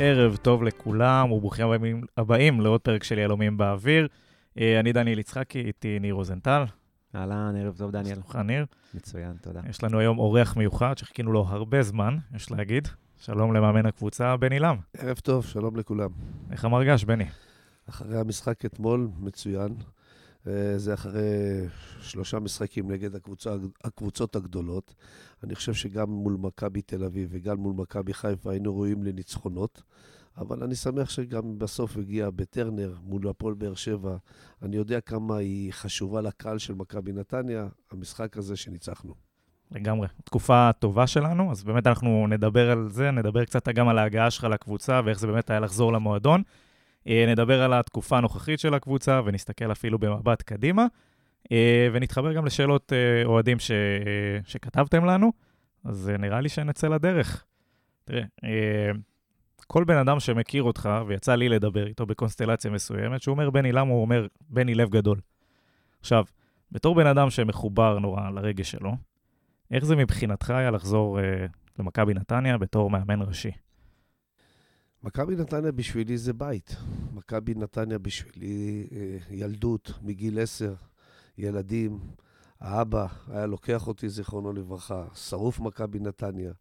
ערב טוב לכולם, וברוכים הבאים, הבאים לעוד פרק של יהלומים באוויר. אה, אני דניאל יצחקי, איתי ניר רוזנטל. אהלן, ערב טוב, דניאל. שלומך, ניר? מצוין, תודה. יש לנו היום אורח מיוחד, שחיכינו לו הרבה זמן, יש להגיד. שלום למאמן הקבוצה, בני לם. ערב טוב, שלום לכולם. איך המרגש, בני? אחרי המשחק אתמול, מצוין. אה, זה אחרי שלושה משחקים נגד הקבוצה, הקבוצות הגדולות. אני חושב שגם מול מכבי תל אביב וגם מול מכבי חיפה היינו ראויים לניצחונות. אבל אני שמח שגם בסוף הגיע בטרנר מול הפועל באר שבע. אני יודע כמה היא חשובה לקהל של מכבי נתניה, המשחק הזה שניצחנו. לגמרי. תקופה טובה שלנו, אז באמת אנחנו נדבר על זה, נדבר קצת גם על ההגעה שלך לקבוצה ואיך זה באמת היה לחזור למועדון. אה, נדבר על התקופה הנוכחית של הקבוצה ונסתכל אפילו במבט קדימה, אה, ונתחבר גם לשאלות אה, אוהדים ש... שכתבתם לנו, אז נראה לי שנצא לדרך. תראה, כל בן אדם שמכיר אותך, ויצא לי לדבר איתו בקונסטלציה מסוימת, שהוא אומר בני, למה הוא אומר בני לב גדול? עכשיו, בתור בן אדם שמחובר נורא לרגש שלו, איך זה מבחינתך היה לחזור למכבי נתניה בתור מאמן ראשי? מכבי נתניה בשבילי זה בית. מכבי נתניה בשבילי אה, ילדות, מגיל עשר, ילדים. האבא היה לוקח אותי, זיכרונו לברכה, שרוף מכבי נתניה.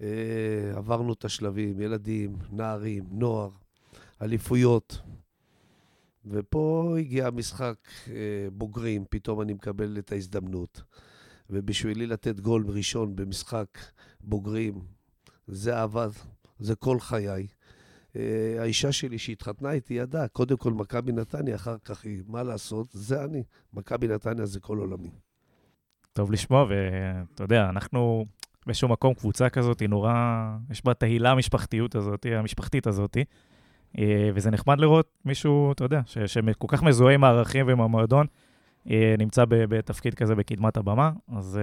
אה, עברנו את השלבים, ילדים, נערים, נוער, אליפויות. ופה הגיע המשחק אה, בוגרים, פתאום אני מקבל את ההזדמנות. ובשבילי לתת גול ראשון במשחק בוגרים, זה עבד. זה כל חיי. אה, האישה שלי שהתחתנה איתי ידעה, קודם כל מכבי נתניה, אחר כך היא, מה לעשות, זה אני. מכבי נתניה זה כל עולמי. טוב לשמוע, ואתה יודע, אנחנו באיזשהו מקום, קבוצה כזאת, היא נורא, יש בה תהילה המשפחתיות הזאת, המשפחתית הזאת, אה, וזה נחמד לראות מישהו, אתה יודע, שכל כך מזוהה עם הערכים ועם המועדון, אה, נמצא בתפקיד כזה בקדמת הבמה, אז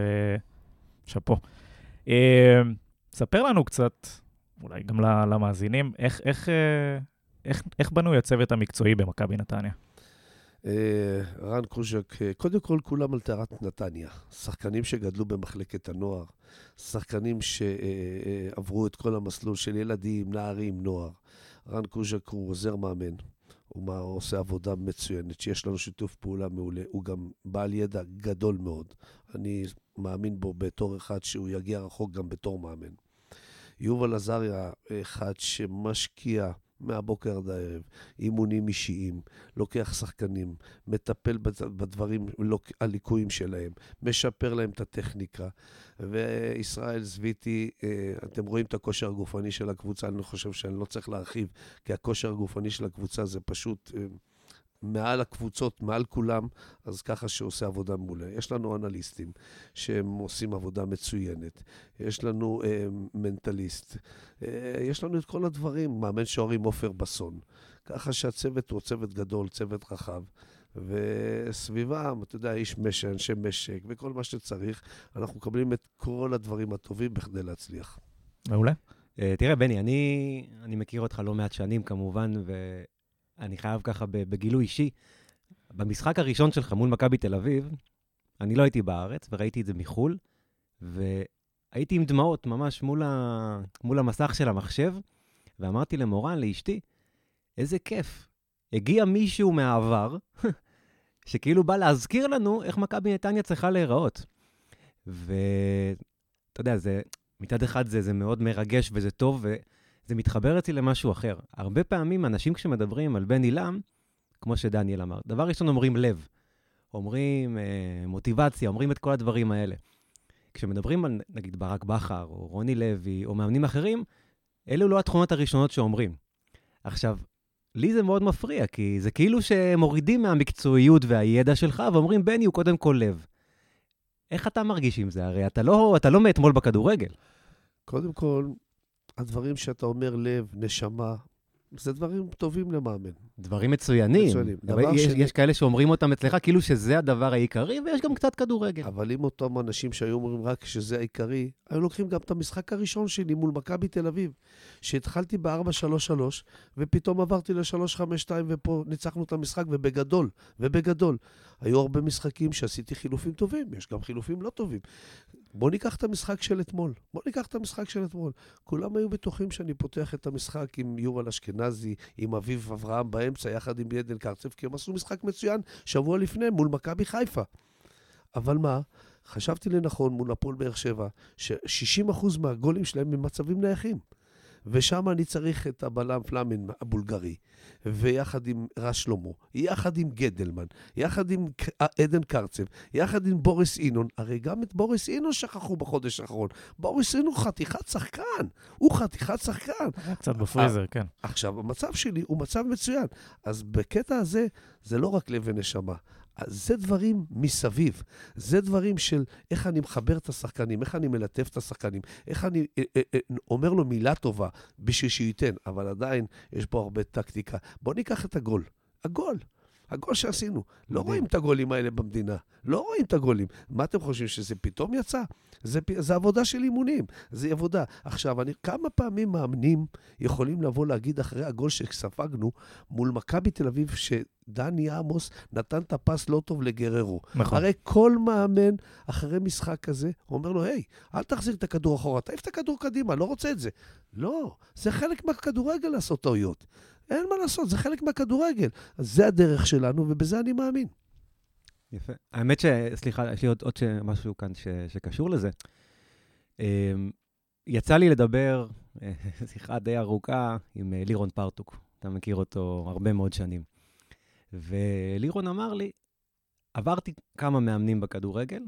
שאפו. ספר לנו קצת אולי גם למאזינים, איך, איך, אה, איך, איך בנוי הצוות המקצועי במכבי נתניה? אה, רן קוז'ק, אה, קודם כל כולם על טהרת נתניה. שחקנים שגדלו במחלקת הנוער, שחקנים שעברו את כל המסלול של ילדים, נערים, נוער. רן קוז'ק הוא עוזר מאמן, הוא עושה עבודה מצוינת, שיש לנו שיתוף פעולה מעולה. הוא גם בעל ידע גדול מאוד. אני מאמין בו בתור אחד שהוא יגיע רחוק גם בתור מאמן. יובל עזריה, אחד שמשקיע מהבוקר עד הערב, אימונים אישיים, לוקח שחקנים, מטפל בדברים, הליקויים שלהם, משפר להם את הטכניקה. וישראל זוויתי, אה, אתם רואים את הכושר הגופני של הקבוצה, אני חושב שאני לא צריך להרחיב, כי הכושר הגופני של הקבוצה זה פשוט... אה, מעל הקבוצות, מעל כולם, אז ככה שעושה עבודה מעולה. יש לנו אנליסטים שהם עושים עבודה מצוינת, יש לנו אה, מנטליסט, אה, יש לנו את כל הדברים, מאמן שוערים עופר בסון. ככה שהצוות הוא צוות גדול, צוות רחב. וסביבם, אתה יודע, איש משק, אנשי משק וכל מה שצריך, אנחנו מקבלים את כל הדברים הטובים בכדי להצליח. מעולה. Uh, תראה, בני, אני, אני מכיר אותך לא מעט שנים, כמובן, ו... אני חייב ככה בגילוי אישי, במשחק הראשון שלך מול מכבי תל אביב, אני לא הייתי בארץ וראיתי את זה מחו"ל, והייתי עם דמעות ממש מול, ה... מול המסך של המחשב, ואמרתי למורן, לאשתי, איזה כיף. הגיע מישהו מהעבר, שכאילו בא להזכיר לנו איך מכבי נתניה צריכה להיראות. ואתה יודע, זה, מצד אחד זה, זה מאוד מרגש וזה טוב, ו... זה מתחבר אצלי למשהו אחר. הרבה פעמים אנשים כשמדברים על בן עילם, כמו שדניאל אמר, דבר ראשון אומרים לב, אומרים אה, מוטיבציה, אומרים את כל הדברים האלה. כשמדברים על נגיד ברק בכר, או רוני לוי, או מאמנים אחרים, אלו לא התכונות הראשונות שאומרים. עכשיו, לי זה מאוד מפריע, כי זה כאילו שמורידים מהמקצועיות והידע שלך ואומרים, בני הוא קודם כל לב. איך אתה מרגיש עם זה? הרי אתה לא, אתה לא מאתמול בכדורגל. קודם כל, הדברים שאתה אומר לב, נשמה, זה דברים טובים למאמן. דברים מצוינים. מצוינים. יש, שני... יש כאלה שאומרים אותם אצלך כאילו שזה הדבר העיקרי, ויש גם קצת כדורגל. אבל אם אותם אנשים שהיו אומרים רק שזה העיקרי, היו לוקחים גם את המשחק הראשון שלי מול מכבי תל אביב, שהתחלתי ב-4-3-3, ופתאום עברתי ל-3-5-2, ופה ניצחנו את המשחק, ובגדול, ובגדול. היו הרבה משחקים שעשיתי חילופים טובים, יש גם חילופים לא טובים. בוא ניקח את המשחק של אתמול. בוא ניקח את המשחק של אתמול. כולם היו בטוחים שאני פותח את המשחק עם יובל אשכנזי, עם אביב אברהם באמצע, יחד עם ידן קרצב, כי הם עשו משחק מצוין שבוע לפני מול מכבי חיפה. אבל מה? חשבתי לנכון מול הפועל באר שבע, ש-60% מהגולים שלהם הם מצבים נייחים. ושם אני צריך את הבלם פלאמן הבולגרי, ויחד עם רז שלמה, יחד עם גדלמן, יחד עם עדן קרצב, יחד עם בוריס אינון. הרי גם את בוריס אינון שכחו בחודש האחרון. בוריס אינון חתיכת שחקן, הוא חתיכת שחקן. קצת בפריזר, כן. עכשיו, המצב שלי הוא מצב מצוין. אז בקטע הזה, זה לא רק לב ונשמה. זה דברים מסביב. זה דברים של איך אני מחבר את השחקנים, איך אני מלטף את השחקנים, איך אני אה, אה, אה, אומר לו מילה טובה בשביל שייתן, אבל עדיין יש פה הרבה טקטיקה. בואו ניקח את הגול. הגול. הגול שעשינו. לא רואים את הגולים האלה במדינה. לא רואים את הגולים. מה אתם חושבים, שזה פתאום יצא? זה, זה עבודה של אימונים, זה עבודה. עכשיו, אני, כמה פעמים מאמנים יכולים לבוא להגיד אחרי הגול שספגנו מול מכבי תל אביב, שדני עמוס נתן את הפס לא טוב לגררו. נכון. הרי כל מאמן אחרי משחק כזה אומר לו, היי, אל תחזיר את הכדור אחורה, תעיף את הכדור קדימה, לא רוצה את זה. לא, זה חלק מהכדורגל לעשות טעויות. אין מה לעשות, זה חלק מהכדורגל. אז זה הדרך שלנו, ובזה אני מאמין. יפה. האמת ש... סליחה, יש לי עוד, עוד משהו כאן ש, שקשור לזה. אמ, יצא לי לדבר שיחה די ארוכה עם אה, לירון פרטוק. אתה מכיר אותו הרבה מאוד שנים. ולירון אמר לי, עברתי כמה מאמנים בכדורגל,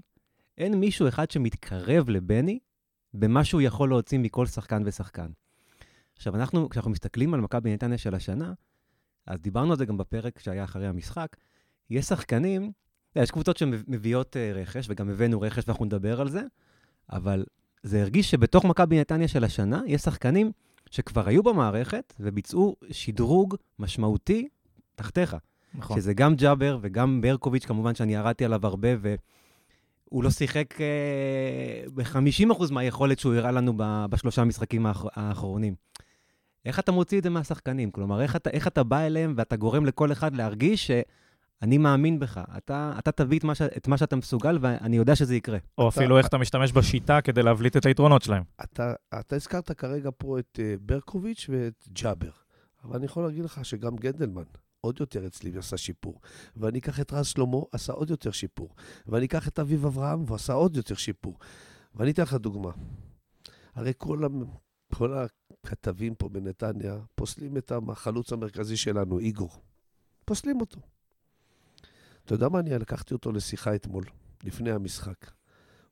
אין מישהו אחד שמתקרב לבני במה שהוא יכול להוציא מכל שחקן ושחקן. עכשיו, אנחנו, כשאנחנו מסתכלים על מכבי נתניה של השנה, אז דיברנו על זה גם בפרק שהיה אחרי המשחק, יש שחקנים, יש קבוצות שמביאות אה, רכש, וגם הבאנו רכש ואנחנו נדבר על זה, אבל זה הרגיש שבתוך מכבי נתניה של השנה, יש שחקנים שכבר היו במערכת וביצעו שדרוג משמעותי תחתיך. נכון. שזה גם ג'אבר וגם ברקוביץ', כמובן שאני ירדתי עליו הרבה, והוא לא שיחק אה, ב-50% מהיכולת שהוא הראה לנו בשלושה המשחקים האח... האחרונים. איך אתה מוציא את זה מהשחקנים? כלומר, איך אתה, איך אתה בא אליהם ואתה גורם לכל אחד להרגיש שאני מאמין בך, אתה, אתה תביא את מה, ש, את מה שאתה מסוגל ואני יודע שזה יקרה. או אתה, אפילו איך אתה משתמש בשיטה כדי להבליט את היתרונות שלהם. אתה, אתה הזכרת כרגע פה את uh, ברקוביץ' ואת ג'אבר, אבל אני יכול להגיד לך שגם גנדלמן, עוד יותר אצלי ועשה שיפור. ואני אקח את רז שלמה, עשה עוד יותר שיפור. ואני אקח את אביב אברהם, ועשה עוד יותר שיפור. ואני אתן לך דוגמה. הרי כל, כל הכתבים פה בנתניה פוסלים את החלוץ המרכזי שלנו, איגור. פוסלים אותו. אתה יודע מה? אני לקחתי אותו לשיחה אתמול, לפני המשחק.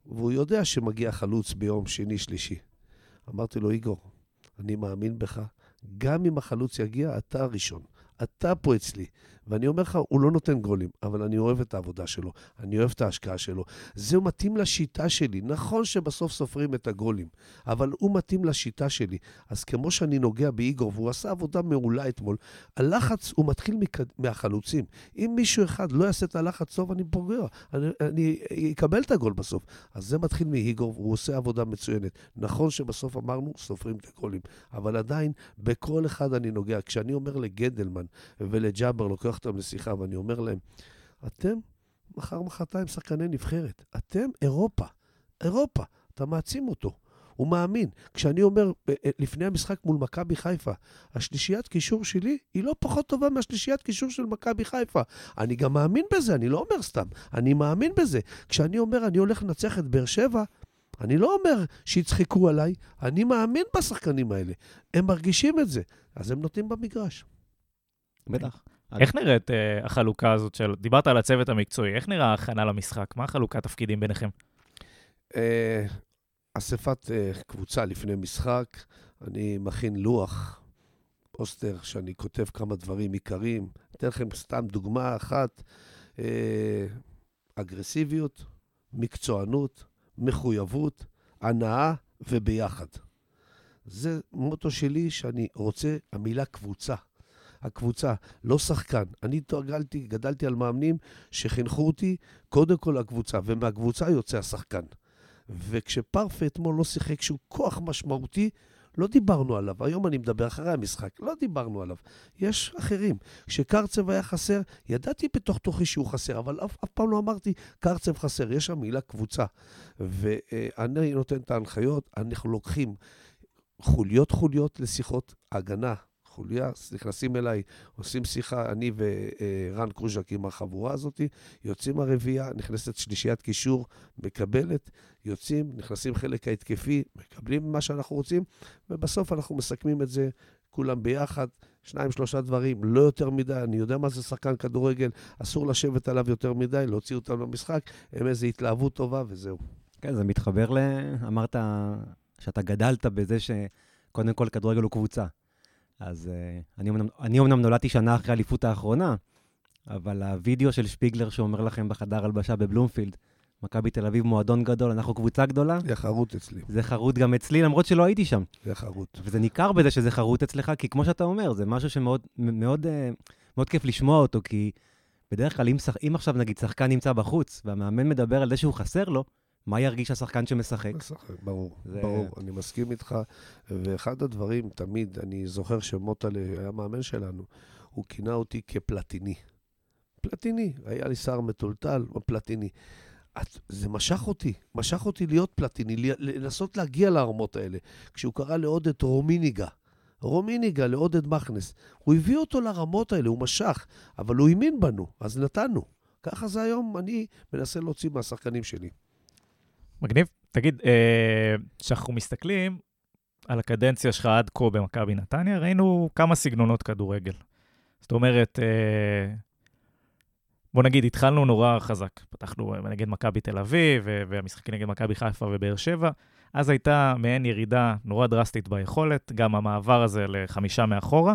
והוא יודע שמגיע חלוץ ביום שני-שלישי. אמרתי לו, איגור, אני מאמין בך. גם אם החלוץ יגיע, אתה הראשון. אתה פה אצלי. ואני אומר לך, הוא לא נותן גולים, אבל אני אוהב את העבודה שלו, אני אוהב את ההשקעה שלו. זה מתאים לשיטה שלי. נכון שבסוף סופרים את הגולים, אבל הוא מתאים לשיטה שלי. אז כמו שאני נוגע באיגור, והוא עשה עבודה מעולה אתמול, הלחץ הוא מתחיל מכ... מהחלוצים. אם מישהו אחד לא יעשה את הלחץ טוב, אני פוגע. אני, אני אקבל את הגול בסוף. אז זה מתחיל מאיגור, והוא עושה עבודה מצוינת. נכון שבסוף אמרנו, סופרים את הגולים, אבל עדיין, בכל אחד אני נוגע. כשאני אומר לגדלמן ולג'אבר, לוקח אותם לשיחה ואני אומר להם, אתם מחר מחרתיים שחקני נבחרת. אתם אירופה. אירופה. אתה מעצים אותו. הוא מאמין. כשאני אומר, אה, אה, לפני המשחק מול מכבי חיפה, השלישיית קישור שלי היא לא פחות טובה מהשלישיית קישור של מכבי חיפה. אני גם מאמין בזה, אני לא אומר סתם, אני מאמין בזה. כשאני אומר, אני הולך לנצח את באר שבע, אני לא אומר שיצחקו עליי, אני מאמין בשחקנים האלה. הם מרגישים את זה, אז הם נותנים במגרש. בטח. איך נראית uh, החלוקה הזאת של, דיברת על הצוות המקצועי, איך נראה ההכנה למשחק? מה החלוקת תפקידים ביניכם? Uh, אספת uh, קבוצה לפני משחק, אני מכין לוח, פוסטר, שאני כותב כמה דברים עיקריים. אתן לכם סתם דוגמה אחת, uh, אגרסיביות, מקצוענות, מחויבות, הנאה וביחד. זה מוטו שלי שאני רוצה, המילה קבוצה. הקבוצה, לא שחקן. אני גדלתי, גדלתי על מאמנים שחינכו אותי קודם כל הקבוצה, ומהקבוצה יוצא השחקן. וכשפרפה אתמול לא שיחק שהוא כוח משמעותי, לא דיברנו עליו. היום אני מדבר אחרי המשחק, לא דיברנו עליו. יש אחרים. כשקרצב היה חסר, ידעתי בתוך תוכי שהוא חסר, אבל אף, אף פעם לא אמרתי, קרצב חסר. יש שם מילה קבוצה. ואני נותן את ההנחיות, אנחנו לוקחים חוליות חוליות לשיחות הגנה, חוליה, נכנסים אליי, עושים שיחה, אני ורן קרוז'ק עם החבורה הזאת, יוצאים הרביעייה, נכנסת שלישיית קישור, מקבלת, יוצאים, נכנסים חלק ההתקפי, מקבלים מה שאנחנו רוצים, ובסוף אנחנו מסכמים את זה כולם ביחד, שניים, שלושה דברים, לא יותר מדי, אני יודע מה זה שחקן כדורגל, אסור לשבת עליו יותר מדי, להוציא אותם למשחק, הם איזו התלהבות טובה וזהו. כן, זה מתחבר ל... אמרת שאתה גדלת בזה שקודם כל כדורגל הוא קבוצה. אז uh, אני, אמנם, אני אמנם נולדתי שנה אחרי האליפות האחרונה, אבל הווידאו של שפיגלר שאומר לכם בחדר הלבשה בבלומפילד, מכבי תל אביב מועדון גדול, אנחנו קבוצה גדולה. זה חרוט אצלי. זה חרוט גם אצלי, למרות שלא הייתי שם. זה חרוט. וזה ניכר בזה שזה חרוט אצלך, כי כמו שאתה אומר, זה משהו שמאוד מאוד, אה, מאוד כיף לשמוע אותו, כי בדרך כלל, אם, אם עכשיו נגיד שחקן נמצא בחוץ, והמאמן מדבר על זה שהוא חסר לו, מה ירגיש השחקן שמשחק? משחק, ברור, זה... ברור, אני מסכים איתך. ואחד הדברים, תמיד, אני זוכר שמוטלה היה מאמן שלנו, הוא כינה אותי כפלטיני. פלטיני, היה לי שר מטולטל, פלטיני. את, זה משך אותי, משך אותי להיות פלטיני, לנסות להגיע לרמות האלה. כשהוא קרא לעודד רומיניגה, רומיניגה לעודד מכנס, הוא הביא אותו לרמות האלה, הוא משך, אבל הוא האמין בנו, אז נתנו. ככה זה היום, אני מנסה להוציא מהשחקנים שלי. מגניב. תגיד, כשאנחנו אה, מסתכלים על הקדנציה שלך עד כה במכבי נתניה, ראינו כמה סגנונות כדורגל. זאת אומרת, אה, בוא נגיד, התחלנו נורא חזק. פתחנו נגד מכבי תל אביב, והמשחקים נגד מכבי חיפה ובאר שבע. אז הייתה מעין ירידה נורא דרסטית ביכולת, גם המעבר הזה לחמישה מאחורה.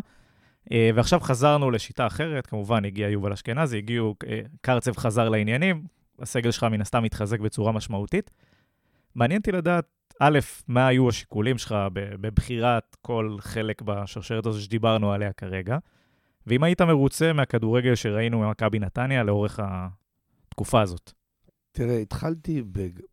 אה, ועכשיו חזרנו לשיטה אחרת, כמובן הגיע יובל אשכנזי, הגיעו, אה, קרצב חזר לעניינים, הסגל שלך מן הסתם מתחזק בצורה משמעותית. מעניין אותי לדעת, א', מה היו השיקולים שלך בבחירת כל חלק בשרשרת הזו שדיברנו עליה כרגע, ואם היית מרוצה מהכדורגל שראינו ממכבי נתניה לאורך התקופה הזאת. תראה, התחלתי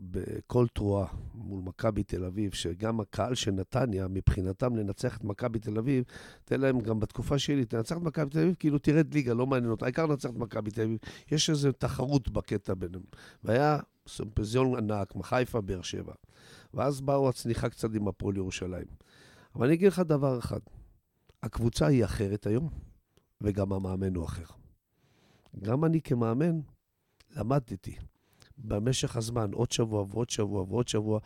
בכל תרועה מול מכבי תל אביב, שגם הקהל של נתניה, מבחינתם לנצח את מכבי תל אביב, תן להם גם בתקופה שלי, תנצח את מכבי תל אביב, כאילו תרד ליגה, לא מעניין אותה, העיקר לנצח את מכבי תל אביב. יש איזו תחרות בקטע ביניהם. והיה סימפזיון ענק, מחיפה, באר שבע. ואז באו הצניחה קצת עם הפועל ירושלים. אבל אני אגיד לך דבר אחד, הקבוצה היא אחרת היום, וגם המאמן הוא אחר. גם אני כמאמן למדתי. במשך הזמן, עוד שבוע ועוד שבוע ועוד שבוע,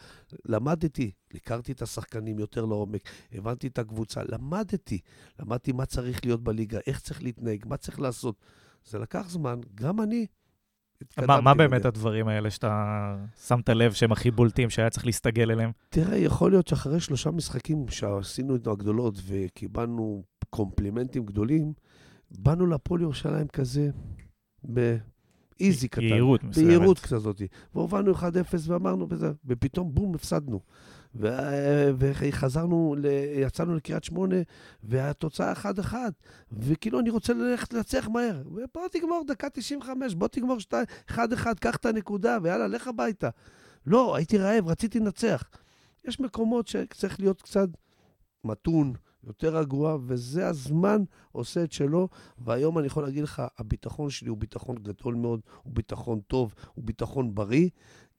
למדתי, הכרתי את השחקנים יותר לעומק, הבנתי את הקבוצה, למדתי, למדתי מה צריך להיות בליגה, איך צריך להתנהג, מה צריך לעשות. זה לקח זמן, גם אני מה, מה באמת הדברים האלה שאתה שמת לב שהם הכי בולטים, שהיה צריך להסתגל אליהם? תראה, יכול להיות שאחרי שלושה משחקים שעשינו איתו הגדולות וקיבלנו קומפלימנטים גדולים, באנו לפועל ירושלים כזה, איזי קטן. בהירות מסוימת. בהירות כזאת. והובלנו 1-0 ואמרנו, וזה, ופתאום בום, הפסדנו. וחזרנו, יצאנו לקריית שמונה, והתוצאה 1-1. וכאילו, אני רוצה ללכת לנצח מהר. ובוא תגמור דקה 95, בוא תגמור 1-1, קח את הנקודה, ויאללה, לך הביתה. לא, הייתי רעב, רציתי לנצח. יש מקומות שצריך להיות קצת מתון, יותר רגוע, וזה הזמן עושה את שלו. והיום אני יכול להגיד לך, הביטחון שלי הוא ביטחון גדול מאוד, הוא ביטחון טוב, הוא ביטחון בריא,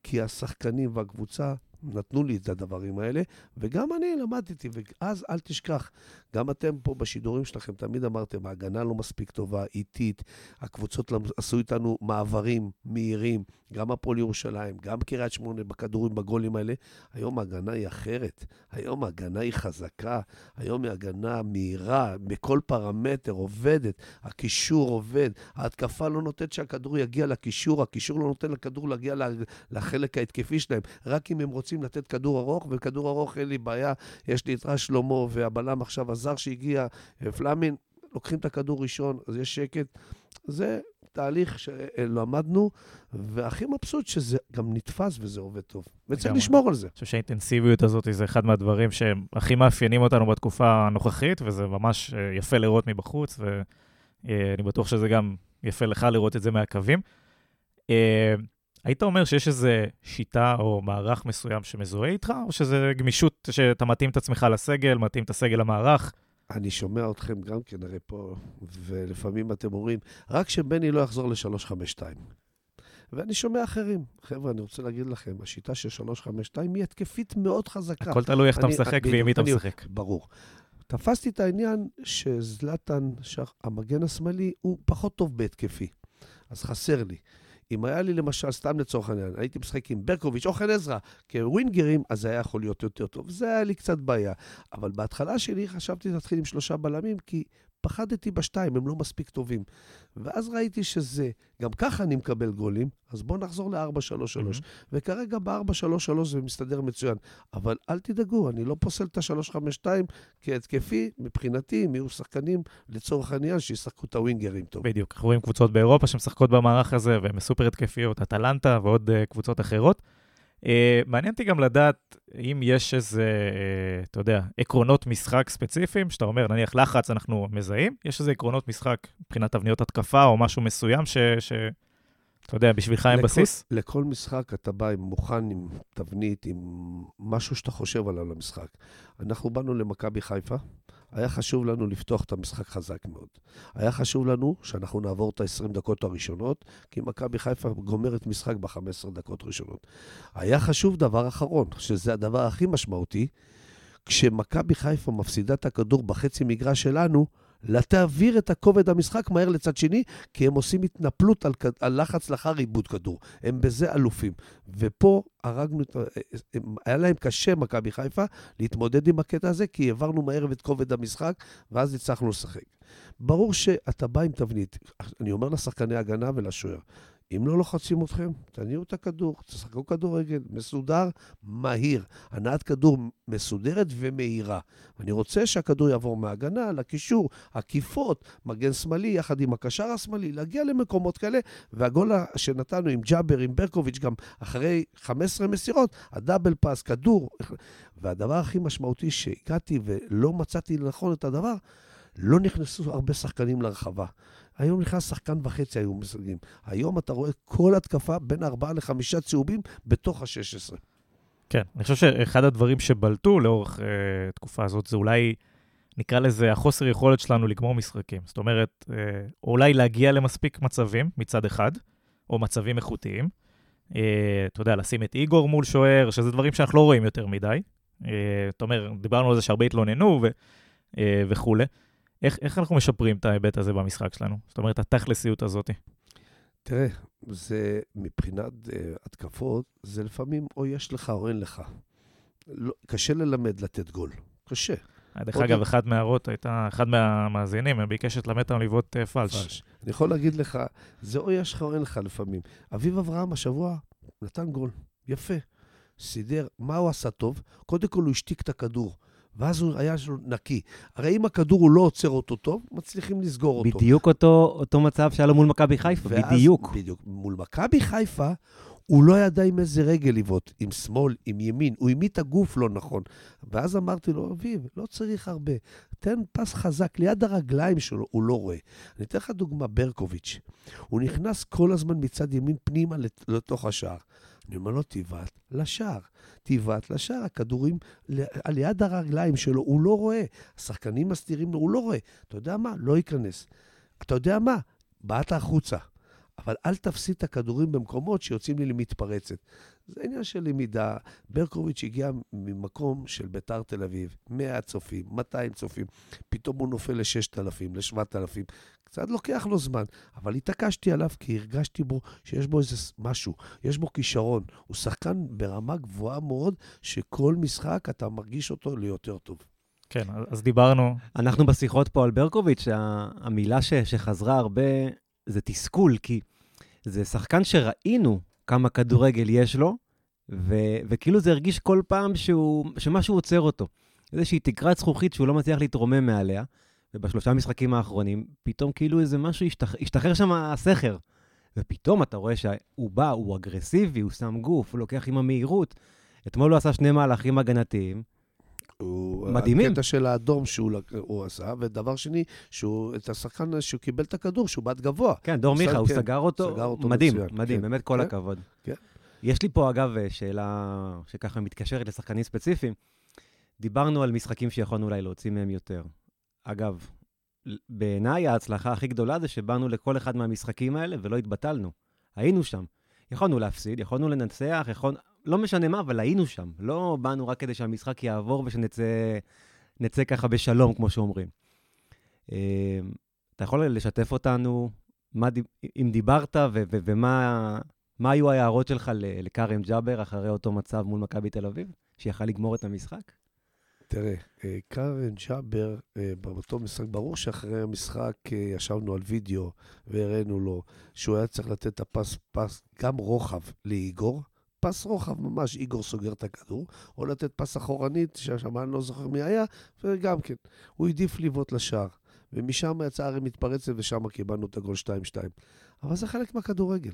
כי השחקנים והקבוצה נתנו לי את הדברים האלה, וגם אני למדתי, ואז אל תשכח, גם אתם פה בשידורים שלכם תמיד אמרתם, ההגנה לא מספיק טובה, איטית, הקבוצות עשו איתנו מעברים מהירים, גם הפועל ירושלים, גם קריית שמונה בכדורים, בגולים האלה. היום ההגנה היא אחרת, היום ההגנה היא חזקה, היום היא הגנה מהירה, בכל פרמטר עובדת, הקישור עובד, ההתקפה לא נותנת שהכדור יגיע לקישור, הקישור לא נותן לכדור להגיע לחלק ההתקפי שלהם, רק אם הם רוצים לתת כדור ארוך, וכדור ארוך אין לי בעיה, יש לי את רז שלמה והבלם עכשיו הזר שהגיע, פלאמין, לוקחים את הכדור ראשון, אז יש שקט. זה תהליך שלמדנו, והכי מבסוט שזה גם נתפס וזה עובד טוב. וצריך לשמור על זה. אני חושב שהאינטנסיביות הזאת זה אחד מהדברים שהכי מאפיינים אותנו בתקופה הנוכחית, וזה ממש אה, יפה לראות מבחוץ, ואני בטוח שזה גם יפה לך לראות את זה מהקווים. היית אומר שיש איזו שיטה או מערך מסוים שמזוהה איתך, או שזה גמישות שאתה מתאים את עצמך לסגל, מתאים את הסגל למערך? אני שומע אתכם גם כן, הרי פה, ולפעמים אתם אומרים, רק שבני לא יחזור ל-352. ואני שומע אחרים. חבר'ה, אני רוצה להגיד לכם, השיטה של 352 היא התקפית מאוד חזקה. הכל תלוי איך אתה משחק ועם מי אתה משחק. ברור. תפסתי את העניין שזלטן, שח- המגן השמאלי, הוא פחות טוב בהתקפי. אז חסר לי. אם היה לי למשל, סתם לצורך העניין, הייתי משחק עם ברקוביץ' או חן עזרא כווינגרים, אז זה היה יכול להיות יותר טוב. זה היה לי קצת בעיה. אבל בהתחלה שלי חשבתי להתחיל עם שלושה בלמים, כי פחדתי בשתיים, הם לא מספיק טובים. ואז ראיתי שזה, גם ככה אני מקבל גולים, אז בואו נחזור ל-4-3-3. מהמם. וכרגע ב-4-3-3 זה מסתדר מצוין. אבל אל תדאגו, אני לא פוסל את ה-352 כהתקפי, מבחינתי, אם יהיו שחקנים, לצורך העניין, שישחקו את הווינגרים טוב. בדיוק, אנחנו רואים קבוצות באירופה שמשחקות במערך הזה, והן סופר התקפיות, אטלנטה ועוד uh, קבוצות אחרות. Uh, מעניין אותי גם לדעת אם יש איזה, uh, אתה יודע, עקרונות משחק ספציפיים, שאתה אומר, נניח לחץ אנחנו מזהים, יש איזה עקרונות משחק מבחינת תבניות התקפה או משהו מסוים ש... ש... אתה יודע, בשבילך לכל- בסיס? לכל משחק אתה בא עם מוכן, עם תבנית, עם משהו שאתה חושב עליו למשחק. אנחנו באנו למכבי חיפה, היה חשוב לנו לפתוח את המשחק חזק מאוד. היה חשוב לנו שאנחנו נעבור את ה-20 דקות הראשונות, כי מכבי חיפה גומרת משחק ב-15 דקות ראשונות. היה חשוב דבר אחרון, שזה הדבר הכי משמעותי, כשמכבי חיפה מפסידה את הכדור בחצי מגרש שלנו, להעביר את הכובד המשחק מהר לצד שני, כי הם עושים התנפלות על, על לחץ לאחר עיבוד כדור. הם בזה אלופים. ופה הרגנו את... ה- היה להם קשה, מכבי חיפה, להתמודד עם הקטע הזה, כי העברנו מהר את כובד המשחק, ואז הצלחנו לשחק. ברור שאתה בא עם תבנית. אני אומר לשחקני הגנה ולשוער, אם לא לוחצים אתכם, תניעו את הכדור, תשחקו כדורגל מסודר, מהיר. הנעת כדור מסודרת ומהירה. אני רוצה שהכדור יעבור מההגנה לקישור, עקיפות, מגן שמאלי יחד עם הקשר השמאלי, להגיע למקומות כאלה, והגול שנתנו עם ג'אבר, עם ברקוביץ', גם אחרי 15 מסירות, הדאבל פאס, כדור. והדבר הכי משמעותי שהגעתי ולא מצאתי לנכון את הדבר, לא נכנסו הרבה שחקנים לרחבה. היום נכנס שחקן וחצי היו משחקים. היום אתה רואה כל התקפה בין ארבעה לחמישה צהובים בתוך ה-16. כן, אני חושב שאחד הדברים שבלטו לאורך אה, תקופה הזאת זה אולי, נקרא לזה, החוסר יכולת שלנו לגמור משחקים. זאת אומרת, אה, או אולי להגיע למספיק מצבים מצד אחד, או מצבים איכותיים. אה, אתה יודע, לשים את איגור מול שוער, שזה דברים שאנחנו לא רואים יותר מדי. אה, אתה אומר, דיברנו על זה שהרבה התלוננו ו, אה, וכולי. איך, איך אנחנו משפרים את ההיבט הזה במשחק שלנו? זאת אומרת, התכלסיות הזאת. תראה, זה מבחינת uh, התקפות, זה לפעמים או יש לך או אין לך. לא, קשה ללמד לתת גול. קשה. דרך עוד אגב, לא- אחת מההערות הייתה, אחד מהמאזינים, ביקש שתלמד אותם לבעוט אה, פלש. פלש. אני יכול להגיד לך, זה או יש לך או אין לך לפעמים. אביב אברהם השבוע נתן גול, יפה. סידר, מה הוא עשה טוב? קודם כל הוא השתיק את הכדור, ואז הוא היה נקי. הרי אם הכדור הוא לא עוצר אותו טוב, מצליחים לסגור אותו. בדיוק אותו, אותו מצב שהיה לו מול מכבי חיפה, ואז- בדיוק. בדיוק. מול מכבי חיפה, הוא לא ידע עם איזה רגל לבעוט, עם שמאל, עם ימין, הוא העמיד את הגוף לא נכון. ואז אמרתי לו, אביב, לא צריך הרבה, תן פס חזק ליד הרגליים שלו, הוא לא רואה. אני אתן לך דוגמה, ברקוביץ'. הוא נכנס כל הזמן מצד ימין פנימה לת- לתוך השער. אני אומר לו, תבעט לשער. תבעט לשער, הכדורים על יד הרגליים שלו, הוא לא רואה. השחקנים מסתירים לו, הוא לא רואה. אתה יודע מה? לא ייכנס. אתה יודע מה? בעט החוצה. אבל אל תפסיד את הכדורים במקומות שיוצאים לי למתפרצת. זה עניין של למידה. ברקוביץ' הגיע ממקום של ביתר תל אביב, 100 צופים, 200 צופים, פתאום הוא נופל ל-6,000, ל-7,000. קצת לוקח לו זמן, אבל התעקשתי עליו כי הרגשתי בו שיש בו איזה משהו, יש בו כישרון. הוא שחקן ברמה גבוהה מאוד, שכל משחק אתה מרגיש אותו ליותר טוב. כן, אז- דיברנו, אנחנו בשיחות פה על ברקוביץ', המילה ש, שחזרה הרבה זה תסכול, כי זה שחקן שראינו כמה כדורגל יש לו, ו, וכאילו זה הרגיש כל פעם שהוא, שמשהו עוצר אותו. איזושהי תקרת זכוכית שהוא לא מצליח להתרומם מעליה, ובשלושה המשחקים האחרונים, פתאום כאילו איזה משהו השתח, השתחרר שם הסכר. ופתאום אתה רואה שהוא בא, הוא אגרסיבי, הוא שם גוף, הוא לוקח עם המהירות. אתמול הוא עשה שני מהלכים הגנתיים, הוא, מדהימים. הקטע של האדום שהוא עשה, ודבר שני, שהוא, את השחקן שהוא קיבל את הכדור, שהוא בעט גבוה. כן, דור מיכה, הוא כן, סגר אותו, סגר אותו מדהים, מצוין, מדהים, כן. באמת כל כן. הכבוד. כן. יש לי פה, אגב, שאלה שככה מתקשרת לשחקנים ספציפיים. דיברנו על משחקים שיכולנו אולי להוציא מהם יותר. אגב, בעיניי ההצלחה הכי גדולה זה שבאנו לכל אחד מהמשחקים האלה ולא התבטלנו. היינו שם. יכולנו להפסיד, יכולנו לנצח, יכול... לא משנה מה, אבל היינו שם. לא באנו רק כדי שהמשחק יעבור ושנצא נצא ככה בשלום, כמו שאומרים. אה, אתה יכול לשתף אותנו, מה, אם דיברת, ו- ו- ומה מה היו ההערות שלך לכרם ג'אבר אחרי אותו מצב מול מכבי תל אביב, שיכל לגמור את המשחק? תראה, אה, קארן ג'אבר, אה, באותו משחק, ברור שאחרי המשחק אה, ישבנו על וידאו והראינו לו שהוא היה צריך לתת את הפס, פס, גם רוחב לאיגור, פס רוחב ממש, איגור סוגר את הכדור, או לתת פס אחורנית, ששם אני לא זוכר מי היה, וגם כן, הוא העדיף לבעוט לשער. ומשם יצאה הרי מתפרצת, ושם קיבלנו את הגול 2-2. אבל זה חלק מהכדורגל.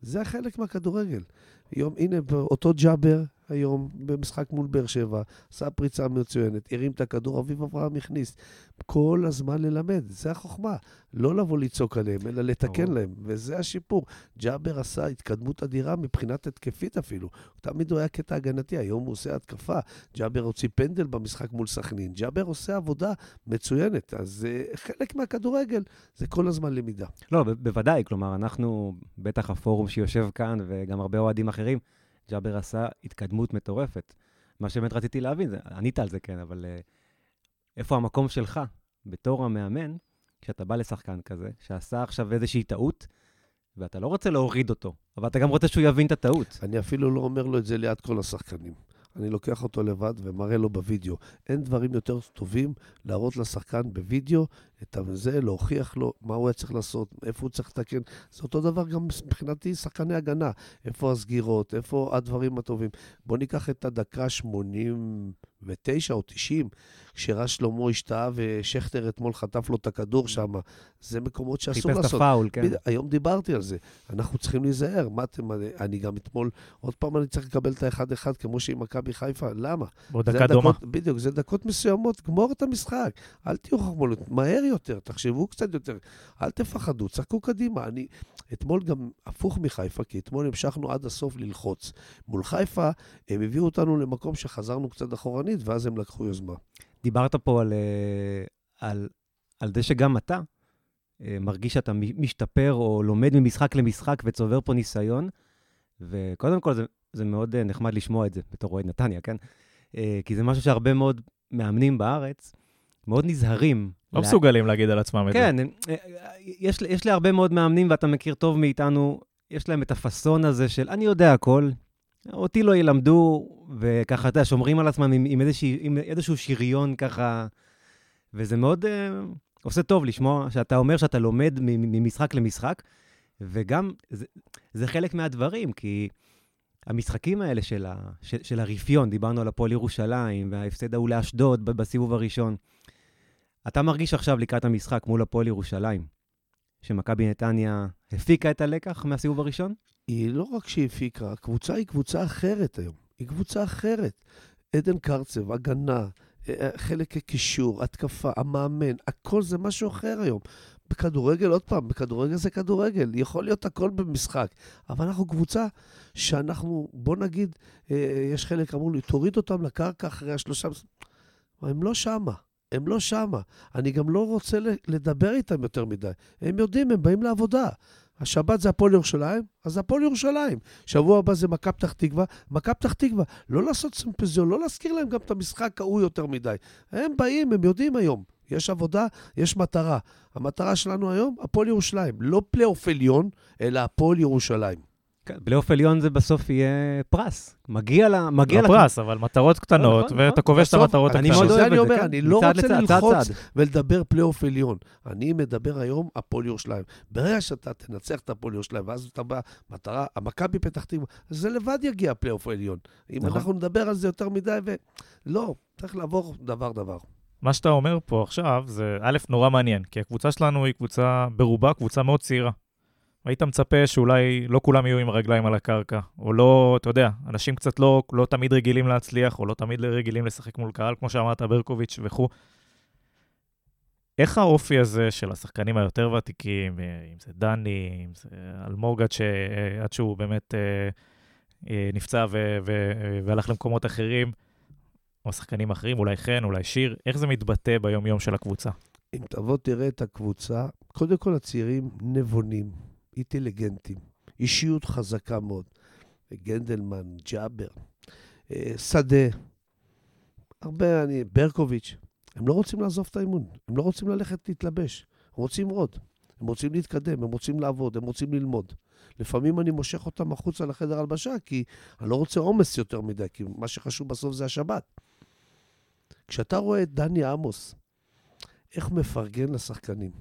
זה חלק מהכדורגל. היום, הנה, אותו ג'אבר היום במשחק מול באר שבע, עשה פריצה מצוינת, הרים את הכדור, אביב אברהם הכניס. כל הזמן ללמד, זה החוכמה. לא לבוא לצעוק עליהם, אלא לתקן ברור. להם, וזה השיפור. ג'אבר עשה התקדמות אדירה מבחינת התקפית אפילו. תמיד הוא היה קטע הגנתי, היום הוא עושה התקפה. ג'אבר הוציא פנדל במשחק מול סכנין. ג'אבר עושה עבודה מצוינת, אז uh, חלק מהכדורגל זה כל הזמן למידה. לא, ב- בוודאי, כלומר, אנחנו, בטח הפורום שיושב כאן, וגם הרבה אוהדים אחרים, ג'אבר עשה התקדמות מטורפת. מה שבאמת רציתי להבין, זה, ענית על זה, כן, אבל uh, איפה המקום שלך בתור המאמן, כשאתה בא לשחקן כזה, שעשה עכשיו איזושהי טעות, ואתה לא רוצה להוריד אותו, אבל אתה גם רוצה שהוא יבין את הטעות. אני אפילו לא אומר לו את זה ליד כל השחקנים. אני לוקח אותו לבד ומראה לו בווידאו. אין דברים יותר טובים להראות לשחקן בווידאו את זה, להוכיח לו מה הוא היה צריך לעשות, איפה הוא צריך לתקן. זה אותו דבר גם מבחינתי שחקני הגנה. איפה הסגירות, איפה הדברים הטובים. בואו ניקח את הדקה 89 או 90, כשרז שלמה השתהה ושכטר אתמול חטף לו את הכדור שם. זה מקומות שאסור חיפש את לעשות. הפאול, כן. היום דיברתי על זה. אנחנו צריכים להיזהר. מה אתם, אני- גם אתמול, עוד פעם אני צריך לקבל את האחד-אחד כמו שעם מכבי חיפה. למה? בעוד דקה דומה. בדיוק, זה דקות מסוימות, גמור את המשחק. אל תהיו חכמולות, מהר יותר, תחשבו קצת יותר. אל תפחדו, צחקו קדימה. אני, אתמול גם הפוך מחיפה, כי אתמול המשכנו עד הסוף ללחוץ. מול חיפה, הם הביאו אותנו למקום שחזרנו קצת אחורנית, ואז הם לקחו יוזמה. דיברת פה על, אה, על, על זה שגם אתה אה, מרגיש שאתה משתפר או לומד ממשחק למשחק וצובר פה ניסיון, וקודם כל זה, זה מאוד אה, נחמד לשמוע את זה בתור אוהד נתניה, כן? כי זה משהו שהרבה מאוד מאמנים בארץ מאוד נזהרים. לא לה- מסוגלים להגיד על עצמם את זה. כן, אה, יש, יש להרבה מאוד מאמנים, ואתה מכיר טוב מאיתנו, יש להם את הפאסון הזה של אני יודע הכל, אותי לא ילמדו, וככה, אתה יודע, שומרים על עצמם עם, עם, איזושהי, עם איזשהו שריון ככה, וזה מאוד אה, עושה טוב לשמוע שאתה אומר שאתה לומד ממשחק למשחק, וגם זה, זה חלק מהדברים, כי המשחקים האלה של, ה, של, של הרפיון, דיברנו על הפועל ירושלים, וההפסד ההוא לאשדוד בסיבוב הראשון, אתה מרגיש עכשיו לקראת המשחק מול הפועל ירושלים, שמכבי נתניה הפיקה את הלקח מהסיבוב הראשון? היא לא רק שהיא הפיקה, הקבוצה היא קבוצה אחרת היום. היא קבוצה אחרת. עדן קרצב, הגנה, אה, חלק הקישור, התקפה, המאמן, הכל זה משהו אחר היום. בכדורגל, עוד פעם, בכדורגל זה כדורגל, יכול להיות הכל במשחק. אבל אנחנו קבוצה שאנחנו, בוא נגיד, אה, יש חלק אמרו לי, תוריד אותם לקרקע אחרי השלושה... הם לא שמה. הם לא שמה. אני גם לא רוצה לדבר איתם יותר מדי. הם יודעים, הם באים לעבודה. השבת זה הפועל ירושלים, אז הפועל ירושלים. שבוע הבא זה מכבי פתח תקווה, מכבי פתח תקווה. לא לעשות סימפוזיון, לא להזכיר להם גם את המשחק ההוא יותר מדי. הם באים, הם יודעים היום. יש עבודה, יש מטרה. המטרה שלנו היום, הפועל ירושלים. לא פלייאוף עליון, אלא הפועל ירושלים. כן, פלייאוף עליון זה בסוף יהיה פרס. מגיע לה... מגיע לא לה- פרס, אבל מטרות קטנות, נכון, ואתה נכון. כובש את המטרות אני הקטנות. מאוד שזה אוהב אני את זה, אומר, כן? אני לא רוצה לצד, צד ללחוץ צד. ולדבר פלייאוף עליון. אני מדבר היום הפועל ירושלים. ברגע שאתה תנצח את הפועל ירושלים, ואז אתה בא, מטרה, המכבי פתח תקווה, זה לבד יגיע הפלייאוף העליון. אם נכון. אנחנו נדבר על זה יותר מדי, ו... לא, צריך לעבור דבר-דבר. מה שאתה אומר פה עכשיו זה, א', נורא מעניין, כי הקבוצה שלנו היא קבוצה, ברובה קבוצה מאוד צעירה. היית מצפה שאולי לא כולם יהיו עם הרגליים על הקרקע, או לא, אתה יודע, אנשים קצת לא, לא תמיד רגילים להצליח, או לא תמיד רגילים לשחק מול קהל, כמו שאמרת, ברקוביץ' וכו'. איך האופי הזה של השחקנים היותר ותיקים, אה, אם זה דני, אם זה אלמוגד, שעד שהוא באמת אה, אה, נפצע ו- ו- והלך למקומות אחרים, או שחקנים אחרים, אולי חן, אולי שיר, איך זה מתבטא ביום-יום של הקבוצה? אם תבוא תראה את הקבוצה, קודם כל הצעירים נבונים, אינטליגנטים, אישיות חזקה מאוד. גנדלמן, ג'אבר, שדה, הרבה, אני, ברקוביץ', הם לא רוצים לעזוב את האימון, הם לא רוצים ללכת להתלבש, הם רוצים עוד, הם רוצים להתקדם, הם רוצים לעבוד, הם רוצים ללמוד. לפעמים אני מושך אותם החוצה לחדר הלבשה, כי אני לא רוצה עומס יותר מדי, כי מה שחשוב בסוף זה השבת. כשאתה רואה את דני עמוס, איך מפרגן לשחקנים,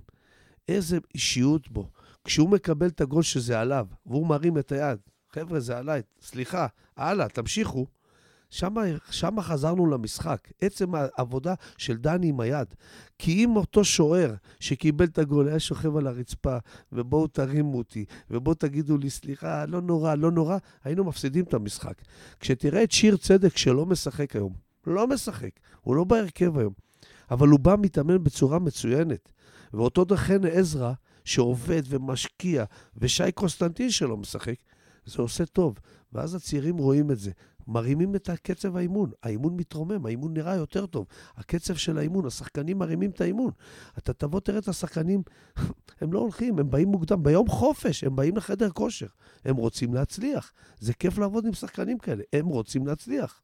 איזה אישיות בו. כשהוא מקבל את הגול שזה עליו, והוא מרים את היד, חבר'ה, זה עליי, סליחה, הלאה, תמשיכו. שם חזרנו למשחק. עצם העבודה של דני עם היד. כי אם אותו שוער שקיבל את הגול היה שוכב על הרצפה, ובואו תרימו אותי, ובואו תגידו לי, סליחה, לא נורא, לא נורא, היינו מפסידים את המשחק. כשתראה את שיר צדק שלא משחק היום, לא משחק, הוא לא בהרכב היום, אבל הוא בא מתאמן בצורה מצוינת. ואותו דחן עזרא, שעובד ומשקיע, ושי קוסטנטין שלא משחק, זה עושה טוב. ואז הצעירים רואים את זה. מרימים את הקצב האימון. האימון מתרומם, האימון נראה יותר טוב. הקצב של האימון, השחקנים מרימים את האימון. אתה תבוא, תראה את השחקנים, הם לא הולכים, הם באים מוקדם. ביום חופש, הם באים לחדר כושר. הם רוצים להצליח. זה כיף לעבוד עם שחקנים כאלה, הם רוצים להצליח.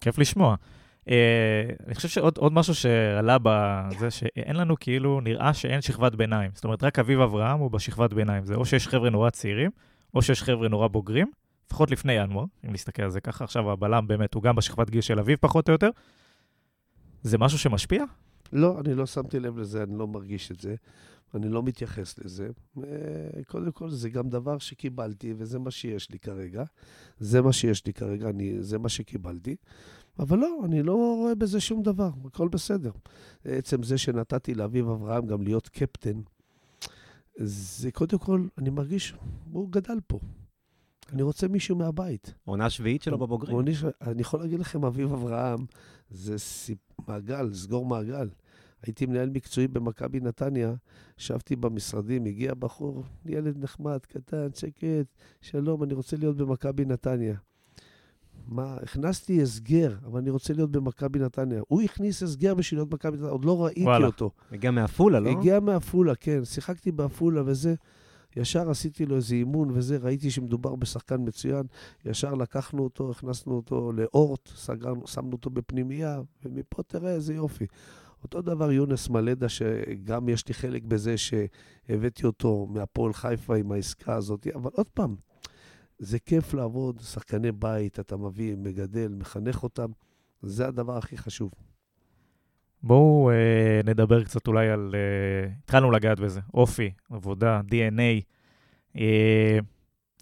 כיף לשמוע. Uh, אני חושב שעוד משהו שעלה בזה, שאין לנו כאילו, נראה שאין שכבת ביניים. זאת אומרת, רק אביב אברהם הוא בשכבת ביניים. זה או שיש חבר'ה נורא צעירים, או שיש חבר'ה נורא בוגרים, לפחות לפני ינואר, אם נסתכל על זה ככה. עכשיו הבלם באמת הוא גם בשכבת גיל של אביב פחות או יותר. זה משהו שמשפיע? לא, אני לא שמתי לב לזה, אני לא מרגיש את זה. אני לא מתייחס לזה. אה, קודם כל, זה גם דבר שקיבלתי, וזה מה שיש לי כרגע. זה מה שיש לי כרגע, אני, זה מה שקיבלתי. אבל לא, אני לא רואה בזה שום דבר, הכל בסדר. עצם זה שנתתי לאביב אברהם גם להיות קפטן, זה קודם כל, אני מרגיש, הוא גדל פה. אני רוצה מישהו מהבית. עונה שביעית שלו בבוגרים. אני יכול להגיד לכם, אביב אברהם, זה סיפ... מעגל, סגור מעגל. הייתי מנהל מקצועי במכבי נתניה, ישבתי במשרדים, הגיע בחור, ילד נחמד, קטן, שקט, שלום, אני רוצה להיות במכבי נתניה. מה, הכנסתי הסגר, אבל אני רוצה להיות במכבי נתניה. הוא הכניס הסגר בשביל להיות במכבי נתניה, עוד לא ראיתי וואלה. אותו. הגיע מעפולה, לא? הגיע מעפולה, כן. שיחקתי בעפולה וזה. ישר עשיתי לו איזה אימון וזה, ראיתי שמדובר בשחקן מצוין, ישר לקחנו אותו, הכנסנו אותו לאורט, סגרנו, שמנו אותו בפנימייה, ומפה תראה איזה יופי. אותו דבר יונס מלדה, שגם יש לי חלק בזה שהבאתי אותו מהפועל חיפה עם העסקה הזאת, אבל עוד פעם, זה כיף לעבוד, שחקני בית, אתה מביא, מגדל, מחנך אותם, זה הדבר הכי חשוב. בואו אה, נדבר קצת אולי על... אה, התחלנו לגעת בזה, אופי, עבודה, DNA. אה,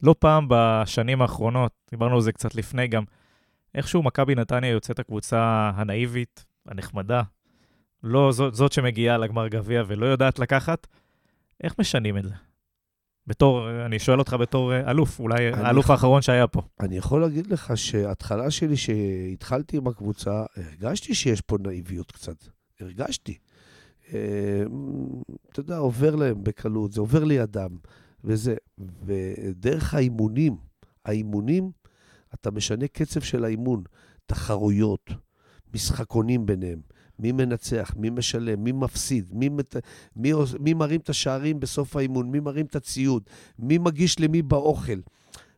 לא פעם בשנים האחרונות, דיברנו על זה קצת לפני גם, איכשהו מכבי נתניה יוצאת הקבוצה הנאיבית, הנחמדה, לא זאת, זאת שמגיעה לגמר גביע ולא יודעת לקחת. איך משנים את זה? בתור, אני שואל אותך בתור אה, אלוף, אולי האלוף האחרון שהיה פה. אני יכול להגיד לך שההתחלה שלי, שהתחלתי עם הקבוצה, הרגשתי שיש פה נאיביות קצת. הרגשתי. אה, אתה יודע, עובר להם בקלות, זה עובר לידם, וזה. ודרך האימונים, האימונים, אתה משנה קצב של האימון, תחרויות, משחקונים ביניהם. מי מנצח, מי משלם, מי מפסיד, מי, מת... מי, מי מרים את השערים בסוף האימון, מי מרים את הציוד, מי מגיש למי באוכל.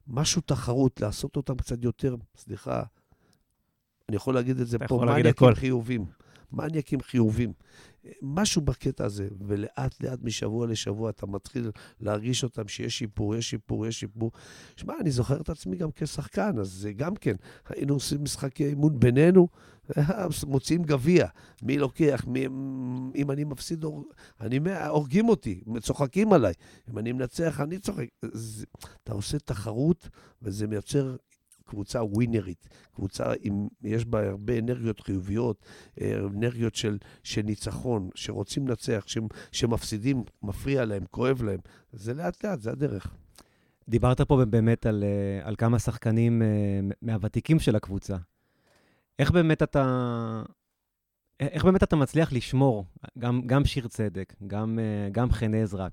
משהו תחרות, לעשות אותם קצת יותר, סליחה, אני יכול להגיד את זה פה, מניאקים חיובים. מניאקים חיובים. משהו בקטע הזה, ולאט לאט משבוע לשבוע אתה מתחיל להרגיש אותם שיש שיפור, יש שיפור, יש שיפור. שמע, אני זוכר את עצמי גם כשחקן, אז זה גם כן, היינו עושים משחקי אימון בינינו, מוציאים גביע, מי לוקח, מי, אם אני מפסיד, אני, הורגים אותי, צוחקים עליי. אם אני מנצח, אני צוחק. זה, אתה עושה תחרות, וזה מייצר קבוצה ווינרית, קבוצה עם, יש בה הרבה אנרגיות חיוביות, אה, אנרגיות של, של ניצחון, שרוצים לנצח, שמפסידים, מפריע להם, כואב להם. זה לאט-לאט, זה הדרך. דיברת פה באמת על, על כמה שחקנים מהוותיקים של הקבוצה. איך באמת אתה, איך באמת אתה מצליח לשמור, גם, גם שיר צדק, גם, גם חן עזרא,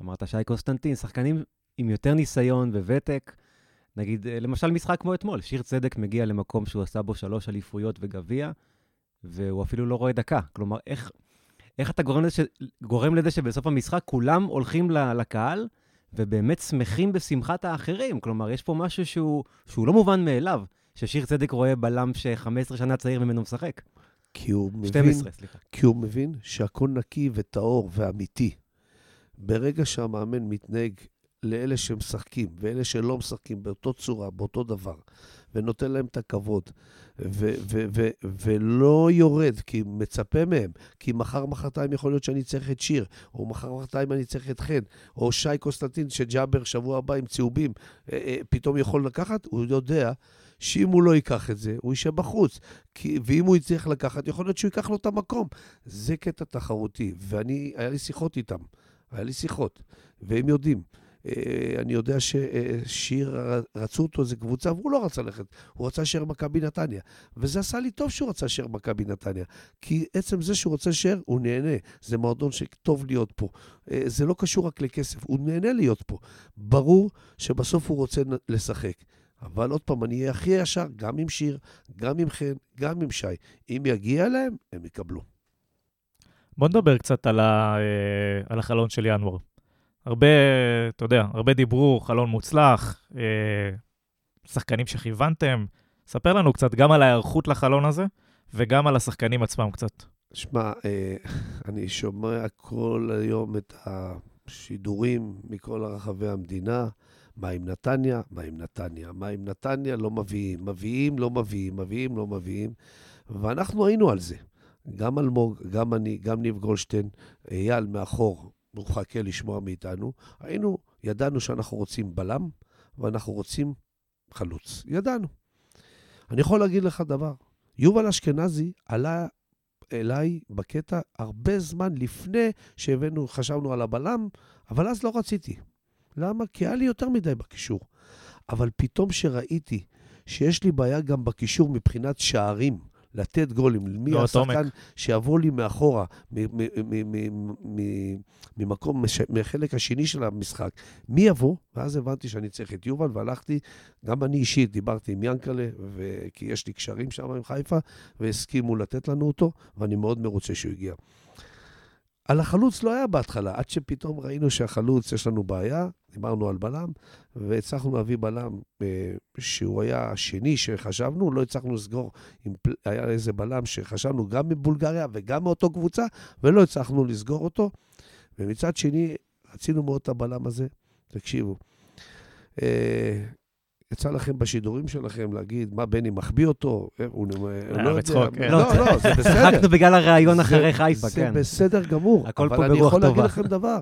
אמרת שי קוסטנטין, שחקנים עם יותר ניסיון וותק, נגיד, למשל משחק כמו אתמול, שיר צדק מגיע למקום שהוא עשה בו שלוש אליפויות וגביע, והוא אפילו לא רואה דקה. כלומר, איך, איך אתה גורם לזה, גורם לזה שבסוף המשחק כולם הולכים לקהל, ובאמת שמחים בשמחת האחרים? כלומר, יש פה משהו שהוא, שהוא לא מובן מאליו. ששיר צדק רואה בלם ש-15 שנה צעיר ממנו משחק. כי הוא 12, מבין, 12, סליחה. כי הוא מבין שהכל נקי וטהור ואמיתי. ברגע שהמאמן מתנהג לאלה שמשחקים ואלה שלא משחקים באותו צורה, באותו דבר, ונותן להם את הכבוד, ו- ו- ו- ולא יורד, כי מצפה מהם, כי מחר, מחרתיים יכול להיות שאני צריך את שיר, או מחר, מחרתיים אני צריך את חן, או שי קוסטנטין, שג'אבר שבוע הבא עם צהובים, אה, אה, פתאום יכול לקחת, הוא יודע שאם הוא לא ייקח את זה, הוא יישב בחוץ. כי, ואם הוא יצטרך לקחת, יכול להיות שהוא ייקח לו את המקום. זה קטע תחרותי, ואני, היה לי שיחות איתם, היה לי שיחות, והם יודעים. אה, אני יודע ששיר, רצו אותו איזה קבוצה, והוא לא רצה ללכת, הוא רצה להישאר מכבי נתניה. וזה עשה לי טוב שהוא רצה להישאר מכבי נתניה. כי עצם זה שהוא רוצה להישאר, הוא נהנה. זה מועדון שטוב להיות פה. אה, זה לא קשור רק לכסף, הוא נהנה להיות פה. ברור שבסוף הוא רוצה לשחק. אבל עוד פעם, אני אהיה הכי ישר, גם עם שיר, גם עם חן, גם עם שי. אם יגיע להם, הם יקבלו. בוא נדבר קצת על, ה, אה, על החלון של ינואר. הרבה, אתה יודע, הרבה דיברו, חלון מוצלח, אה, שחקנים שכיוונתם. ספר לנו קצת גם על ההיערכות לחלון הזה, וגם על השחקנים עצמם קצת. שמע, אה, אני שומע כל היום את השידורים מכל רחבי המדינה. מה עם נתניה? מה עם נתניה? מה עם נתניה? לא מביאים. מביאים, לא מביאים, מביאים, לא מביאים. ואנחנו היינו על זה. גם אלמוג, גם אני, גם ניב גולדשטיין, אייל מאחור, מחכה לשמוע מאיתנו. היינו, ידענו שאנחנו רוצים בלם, ואנחנו רוצים חלוץ. ידענו. אני יכול להגיד לך דבר, יובל אשכנזי עלה אליי בקטע הרבה זמן לפני שהבאנו, חשבנו על הבלם, אבל אז לא רציתי. למה? כי היה לי יותר מדי בקישור. אבל פתאום שראיתי שיש לי בעיה גם בקישור מבחינת שערים, לתת גולים, מי לא, השחקן שיבוא לי מאחורה, ממקום, מחלק השני של המשחק, מי יבוא? ואז הבנתי שאני צריך את יובל, והלכתי, גם אני אישית דיברתי עם ינקלה, כי יש לי קשרים שם עם חיפה, והסכימו לתת לנו אותו, ואני מאוד מרוצה שהוא הגיע. על החלוץ לא היה בהתחלה, עד שפתאום ראינו שהחלוץ, יש לנו בעיה, דיברנו על בלם, והצלחנו להביא בלם אה, שהוא היה השני שחשבנו, לא הצלחנו לסגור, עם, היה איזה בלם שחשבנו גם מבולגריה וגם מאותו קבוצה, ולא הצלחנו לסגור אותו. ומצד שני, רצינו מאוד את הבלם הזה. תקשיבו, אה, יצא לכם בשידורים שלכם להגיד מה בני מחביא אותו, אה, הוא לא יודע. כן. לא, לא, זה בסדר. צחקנו בגלל הראיון אחרי חיפה, כן. זה בסדר גמור. הכל פה ברוח טובה. אבל אני יכול להגיד לכם דבר.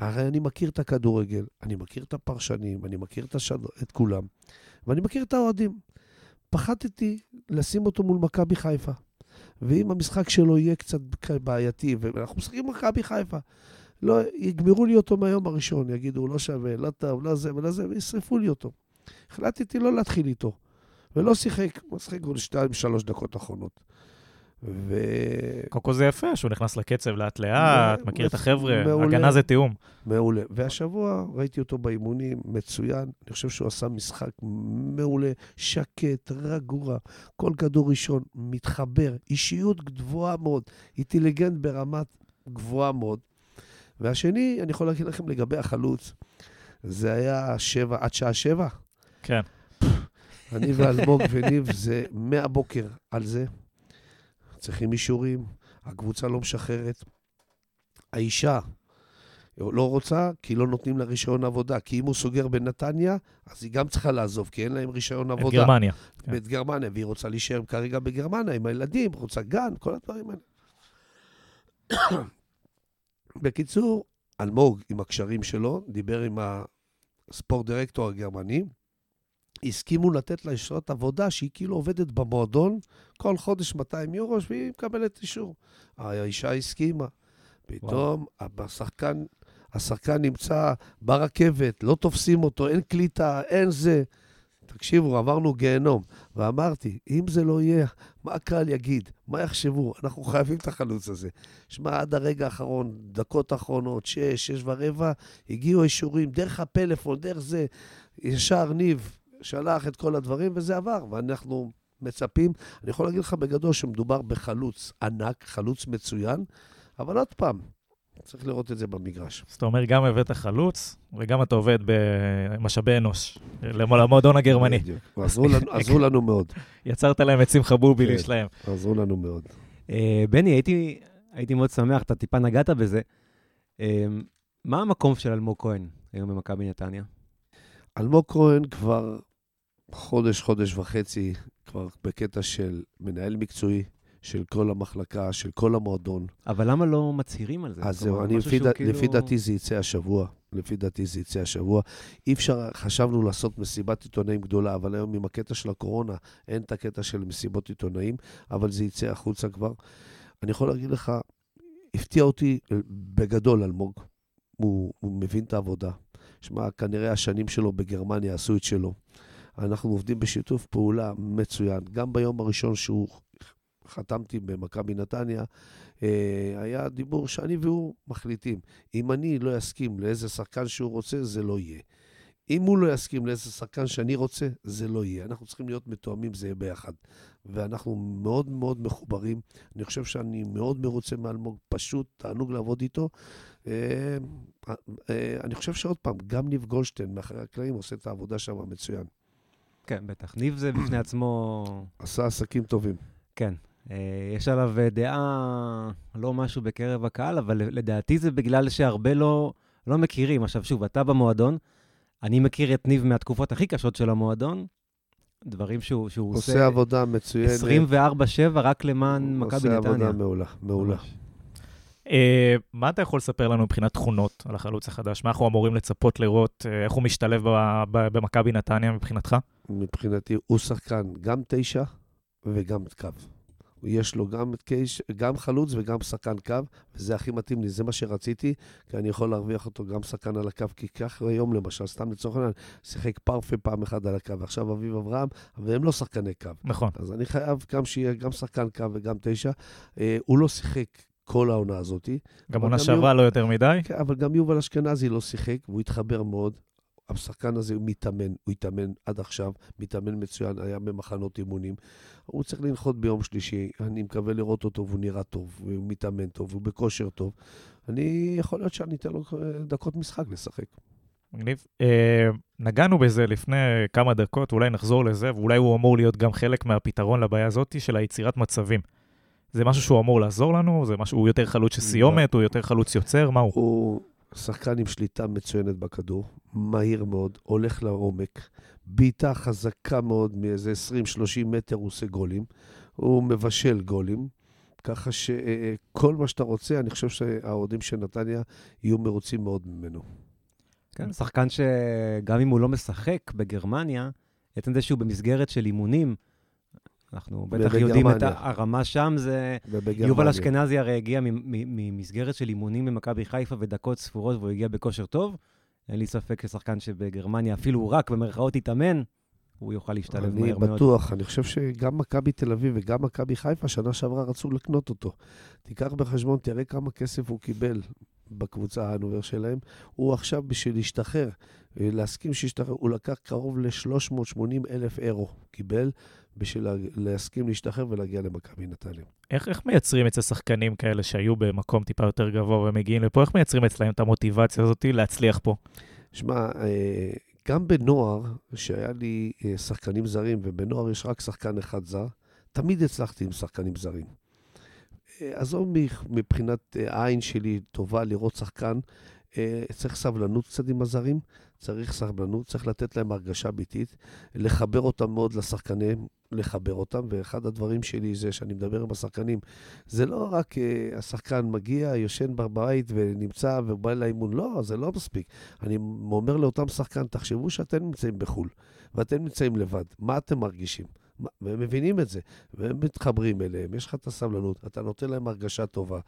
הרי אני מכיר את הכדורגל, אני מכיר את הפרשנים, אני מכיר את, השד... את כולם, ואני מכיר את האוהדים. פחדתי לשים אותו מול מכבי חיפה. ואם המשחק שלו יהיה קצת בעייתי, ואנחנו משחקים מכבי חיפה, לא, יגמרו לי אותו מהיום הראשון, יגידו, לא שווה, לא טוב, לא זה ולא זה, וישרפו לי אותו. החלטתי לא להתחיל איתו, ולא שיחק, הוא שיחק עוד שתיים, שלוש דקות אחרונות. ו... קודם כל זה יפה, שהוא נכנס לקצב לאט-לאט, מכיר את החבר'ה, הגנה זה תיאום. מעולה. והשבוע ראיתי אותו באימונים, מצוין. אני חושב שהוא עשה משחק מעולה, שקט, רגוע, כל כדור ראשון, מתחבר, אישיות גבוהה מאוד, אינטליגנט ברמת גבוהה מאוד. והשני, אני יכול להגיד לכם לגבי החלוץ, זה היה שבע, עד שעה שבע. כן. אני ואלמוג וניב זה מהבוקר על זה. צריכים אישורים, הקבוצה לא משחררת. האישה לא רוצה, כי לא נותנים לה רישיון עבודה. כי אם הוא סוגר בנתניה, אז היא גם צריכה לעזוב, כי אין להם רישיון עבודה. את גרמניה. כן. את גרמניה, והיא רוצה להישאר כרגע בגרמניה עם הילדים, רוצה גן, כל הדברים האלה. בקיצור, אלמוג, עם הקשרים שלו, דיבר עם הספורט דירקטור הגרמני, הסכימו לתת לה אשרת עבודה שהיא כאילו עובדת במועדון כל חודש 200 יורו, והיא מקבלת אישור. האישה הסכימה. פתאום השחקן, השחקן נמצא ברכבת, לא תופסים אותו, אין קליטה, אין זה. תקשיבו, עברנו גיהנום. ואמרתי, אם זה לא יהיה, מה הקהל יגיד? מה יחשבו? אנחנו חייבים את החלוץ הזה. שמע, עד הרגע האחרון, דקות אחרונות, שש, שש ורבע, הגיעו אישורים דרך הפלאפון, דרך זה. ישר ניב שלח את כל הדברים, וזה עבר, ואנחנו מצפים. אני יכול להגיד לך בגדול שמדובר בחלוץ ענק, חלוץ מצוין, אבל עוד פעם, צריך לראות את זה במגרש. אז אתה אומר, גם הבאת חלוץ, וגם אתה עובד במשאבי אנוש, למועדון הגרמני. בדיוק. עזרו לנו, עזרו לנו מאוד. יצרת להם את שמחה בובילי כן. שלהם. עזרו לנו מאוד. אה, בני, הייתי, הייתי מאוד שמח, אתה טיפה נגעת בזה. אה, מה המקום של אלמוג כהן היום במכבי נתניה? אלמוג כהן כבר חודש, חודש וחצי, כבר בקטע של מנהל מקצועי, של כל המחלקה, של כל המועדון. אבל למה לא מצהירים על זה? אז זהו, אני, לפי, ד... כאילו- לפי דעתי זה יצא השבוע. לפי דעתי זה יצא השבוע. אי אפשר, חשבנו לעשות מסיבת עיתונאים גדולה, אבל היום עם הקטע של הקורונה, אין את הקטע של מסיבות עיתונאים, אבל זה יצא החוצה כבר. אני יכול להגיד לך, הפתיע אותי בגדול אלמוג. הוא, הוא מבין את העבודה. שמע, כנראה השנים שלו בגרמניה עשו את שלו. אנחנו עובדים בשיתוף פעולה מצוין. גם ביום הראשון שהוא חתמתי במכבי נתניה, אה, היה דיבור שאני והוא מחליטים. אם אני לא אסכים לאיזה שחקן שהוא רוצה, זה לא יהיה. אם הוא לא יסכים לאיזה שחקן שאני רוצה, זה לא יהיה. אנחנו צריכים להיות מתואמים, זה יהיה ביחד. ואנחנו מאוד מאוד מחוברים. אני חושב שאני מאוד מרוצה מאלמוג, פשוט תענוג לעבוד איתו. אה, אה, אני חושב שעוד פעם, גם ניב גולדשטיין מאחורי הקלעים עושה את העבודה שם מצוין. כן, בטח. ניב זה בפני עצמו... עשה עסקים טובים. כן. אה, יש עליו אה, דעה, לא משהו בקרב הקהל, אבל לדעתי זה בגלל שהרבה לא, לא מכירים. עכשיו, שוב, אתה במועדון, אני מכיר את ניב מהתקופות הכי קשות של המועדון, דברים שהוא, שהוא עושה עושה עבודה מצוינת. 24-7 רק למען מכבי עושה נתניה. עבודה מעולה, מעולה. ממש. אה, מה אתה יכול לספר לנו מבחינת תכונות על החלוץ החדש? מה אנחנו אמורים לצפות לראות? אה, איך הוא משתלב במכבי נתניה מבחינתך? מבחינתי, הוא שחקן גם תשע וגם קו. יש לו גם, קייש, גם חלוץ וגם שחקן קו, וזה הכי מתאים לי, זה מה שרציתי, כי אני יכול להרוויח אותו גם שחקן על הקו, כי כך היום למשל, סתם לצורך העניין, שיחק פרפה פעם אחת על הקו, ועכשיו אביב אברהם, והם לא שחקני קו. נכון. אז אני חייב גם שיהיה גם שחקן קו וגם תשע. אה, הוא לא שיחק כל העונה הזאת. גם עונה שעברה לא יותר מדי. כן, אבל גם יובל אשכנזי לא שיחק, והוא התחבר מאוד. השחקן הזה הוא מתאמן, הוא התאמן עד עכשיו, מתאמן מצוין, היה במחנות אימונים. הוא צריך לנחות ביום שלישי, אני מקווה לראות אותו והוא נראה טוב, והוא מתאמן טוב, והוא בכושר טוב. אני, יכול להיות שאני אתן לו אה, דקות משחק לשחק. מגניב. אה, נגענו בזה לפני כמה דקות, אולי נחזור לזה, ואולי הוא אמור להיות גם חלק מהפתרון לבעיה הזאת של היצירת מצבים. זה משהו שהוא אמור לעזור לנו? זה משהו, הוא יותר חלוץ של סיומת? הוא יותר חלוץ יוצר? מה הוא? הוא שחקן עם שליטה מצוינת בכדור, מהיר מאוד, הולך לעומק, בעיטה חזקה מאוד, מאיזה 20-30 מטר הוא עושה גולים, הוא מבשל גולים, ככה שכל מה שאתה רוצה, אני חושב שהאוהדים של נתניה יהיו מרוצים מאוד ממנו. כן, שחקן שגם אם הוא לא משחק בגרמניה, עצם זה שהוא במסגרת של אימונים, אנחנו בטח יודעים את. הרמה שם, זה... ובגרמניה. יובל אשכנזי הרי הגיע ממסגרת של אימונים במכבי חיפה ודקות ספורות, והוא הגיע בכושר טוב. אין לי ספק ששחקן שבגרמניה, אפילו רק במרכאות יתאמן, הוא יוכל להשתלב אני מהר מאוד. בטוח, אני חושב שגם מכבי תל אביב וגם מכבי חיפה, שנה שעברה רצו לקנות אותו. תיקח בחשבון, תראה כמה כסף הוא קיבל בקבוצה האנובר שלהם. הוא עכשיו, בשביל להשתחרר, אה, להסכים שישתחרר, הוא לקח קרוב ל-380 אלף אירו, קיבל, בשביל לה- להסכים להשתחרר ולהגיע למכבי נתניה. איך, איך מייצרים אצל שחקנים כאלה שהיו במקום טיפה יותר גבוה ומגיעים לפה, איך מייצרים אצלהם את המוטיבציה הזאת להצליח פה? שמע, אה, גם בנוער, שהיה לי אה, שחקנים זרים, ובנוער יש רק שחקן אחד זר, תמיד הצלחתי עם שחקנים זרים. אה, עזוב מבחינת העין שלי טובה לראות שחקן צריך סבלנות קצת עם הזרים, צריך סבלנות, צריך לתת להם הרגשה ביתית, לחבר אותם מאוד לשחקנים, לחבר אותם, ואחד הדברים שלי זה שאני מדבר עם השחקנים, זה לא רק uh, השחקן מגיע, יושן בבית ונמצא ובא לאימון, לא, זה לא מספיק. אני אומר לאותם שחקן, תחשבו שאתם נמצאים בחו"ל, ואתם נמצאים לבד, מה אתם מרגישים? והם מבינים את זה, והם מתחברים אליהם, יש לך את הסבלנות, אתה נותן להם הרגשה טובה,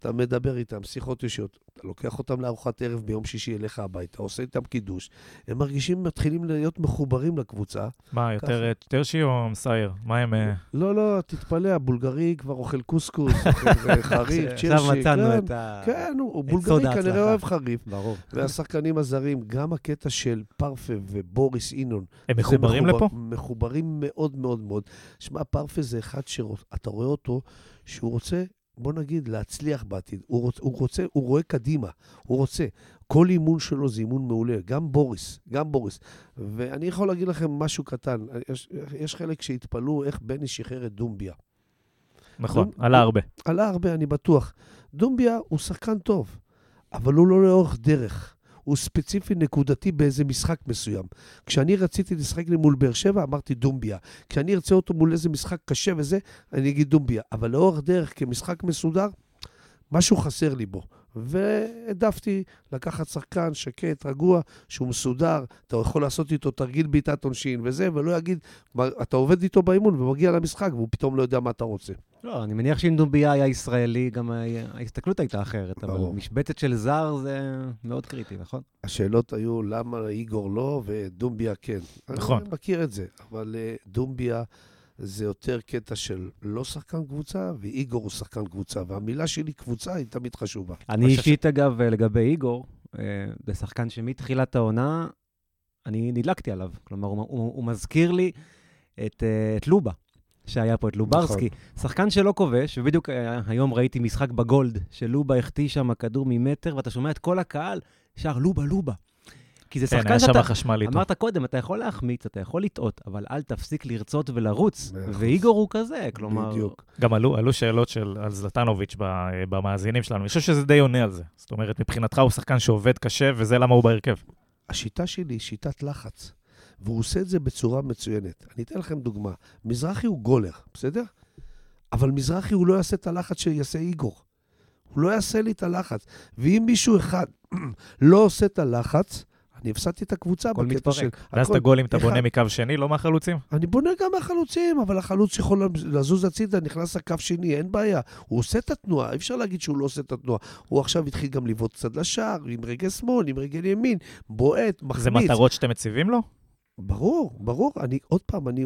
אתה מדבר איתם, שיחות אישיות, אתה לוקח אותם לארוחת ערב ביום שישי אליך הביתה, עושה איתם קידוש, הם מרגישים, מתחילים להיות מחוברים לקבוצה. מה, יותר טרשי או מסייר? מה הם... אה? לא, לא, תתפלא, הבולגרי כבר אוכל קוסקוס, אוכל חריף, צ'רשי. עכשיו מצאנו כן, את ה... כן, הוא בולגרי כנראה אוהב חריף. ברור. והשחקנים הזרים, גם הקטע של פרפה ובוריס אינון. הם מחוברים לפה? מחוברים מאוד מאוד מאוד. שמע, פרפה זה אחד שאתה רואה אותו, שהוא רוצה בוא נגיד, להצליח בעתיד. הוא רוצה, הוא רוצה, הוא רואה קדימה, הוא רוצה. כל אימון שלו זה אימון מעולה, גם בוריס, גם בוריס. ואני יכול להגיד לכם משהו קטן, יש, יש חלק שהתפלאו איך בני שחרר את דומביה. נכון, דומ... עלה הרבה. עלה הרבה, אני בטוח. דומביה הוא שחקן טוב, אבל הוא לא לאורך דרך. הוא ספציפי נקודתי באיזה משחק מסוים. כשאני רציתי לשחק לי מול באר שבע, אמרתי דומביה. כשאני ארצה אותו מול איזה משחק קשה וזה, אני אגיד דומביה. אבל לאורך דרך, כמשחק מסודר, משהו חסר לי בו. והעדפתי לקחת שחקן שקט, רגוע, שהוא מסודר, אתה יכול לעשות איתו תרגיל בעיטת עונשין וזה, ולא יגיד, אתה עובד איתו באימון ומגיע למשחק והוא פתאום לא יודע מה אתה רוצה. לא, אני מניח שאם דוביה היה ישראלי, גם ההסתכלות הייתה אחרת, אבל משבצת של זר זה מאוד קריטי, נכון? השאלות היו למה איגור לא ודומביה כן. נכון. אני מכיר את זה, אבל אה, דומביה... זה יותר קטע של לא שחקן קבוצה, ואיגור הוא שחקן קבוצה, והמילה שלי קבוצה היא תמיד חשובה. אני אישית, ש... אגב, לגבי איגור, אה, זה שחקן שמתחילת העונה, אני נדלקתי עליו. כלומר, הוא, הוא, הוא מזכיר לי את, אה, את לובה. שהיה פה את לוברסקי. נכון. שחקן שלא כובש, ובדיוק אה, היום ראיתי משחק בגולד, שלובה החטיא שם כדור ממטר, ואתה שומע את כל הקהל שר לובה, לובה. כי זה כן, שחקן שאתה... חשמל איתו. אמרת קודם, אתה יכול להחמיץ, אתה יכול לטעות, אבל אל תפסיק לרצות ולרוץ. ואיגור הוא כזה, כלומר... בדיוק. גם עלו, עלו שאלות של, על זלטנוביץ' במאזינים שלנו. אני חושב שזה די עונה על זה. זאת אומרת, מבחינתך הוא שחקן שעובד קשה, וזה למה הוא בהרכב. השיטה שלי היא שיטת לחץ, והוא עושה את זה בצורה מצוינת. אני אתן לכם דוגמה. מזרחי הוא גולר, בסדר? אבל מזרחי הוא לא יעשה את הלחץ שיעשה איגור. הוא לא יעשה לי את הלחץ. ואם מישהו אחד לא עושה את הלחץ, אני הפסדתי את הקבוצה בקטע של... ואז את הגולים אתה בונה מקו שני, לא מהחלוצים? אני בונה גם מהחלוצים, אבל החלוץ יכול לזוז הצידה, נכנס לקו שני, אין בעיה. הוא עושה את התנועה, אי אפשר להגיד שהוא לא עושה את התנועה. הוא עכשיו התחיל גם לבעוט קצת לשער, עם רגל שמאל, עם רגל ימין, בועט, מחמיץ. זה מטרות שאתם מציבים לו? ברור, ברור. אני, עוד פעם, אני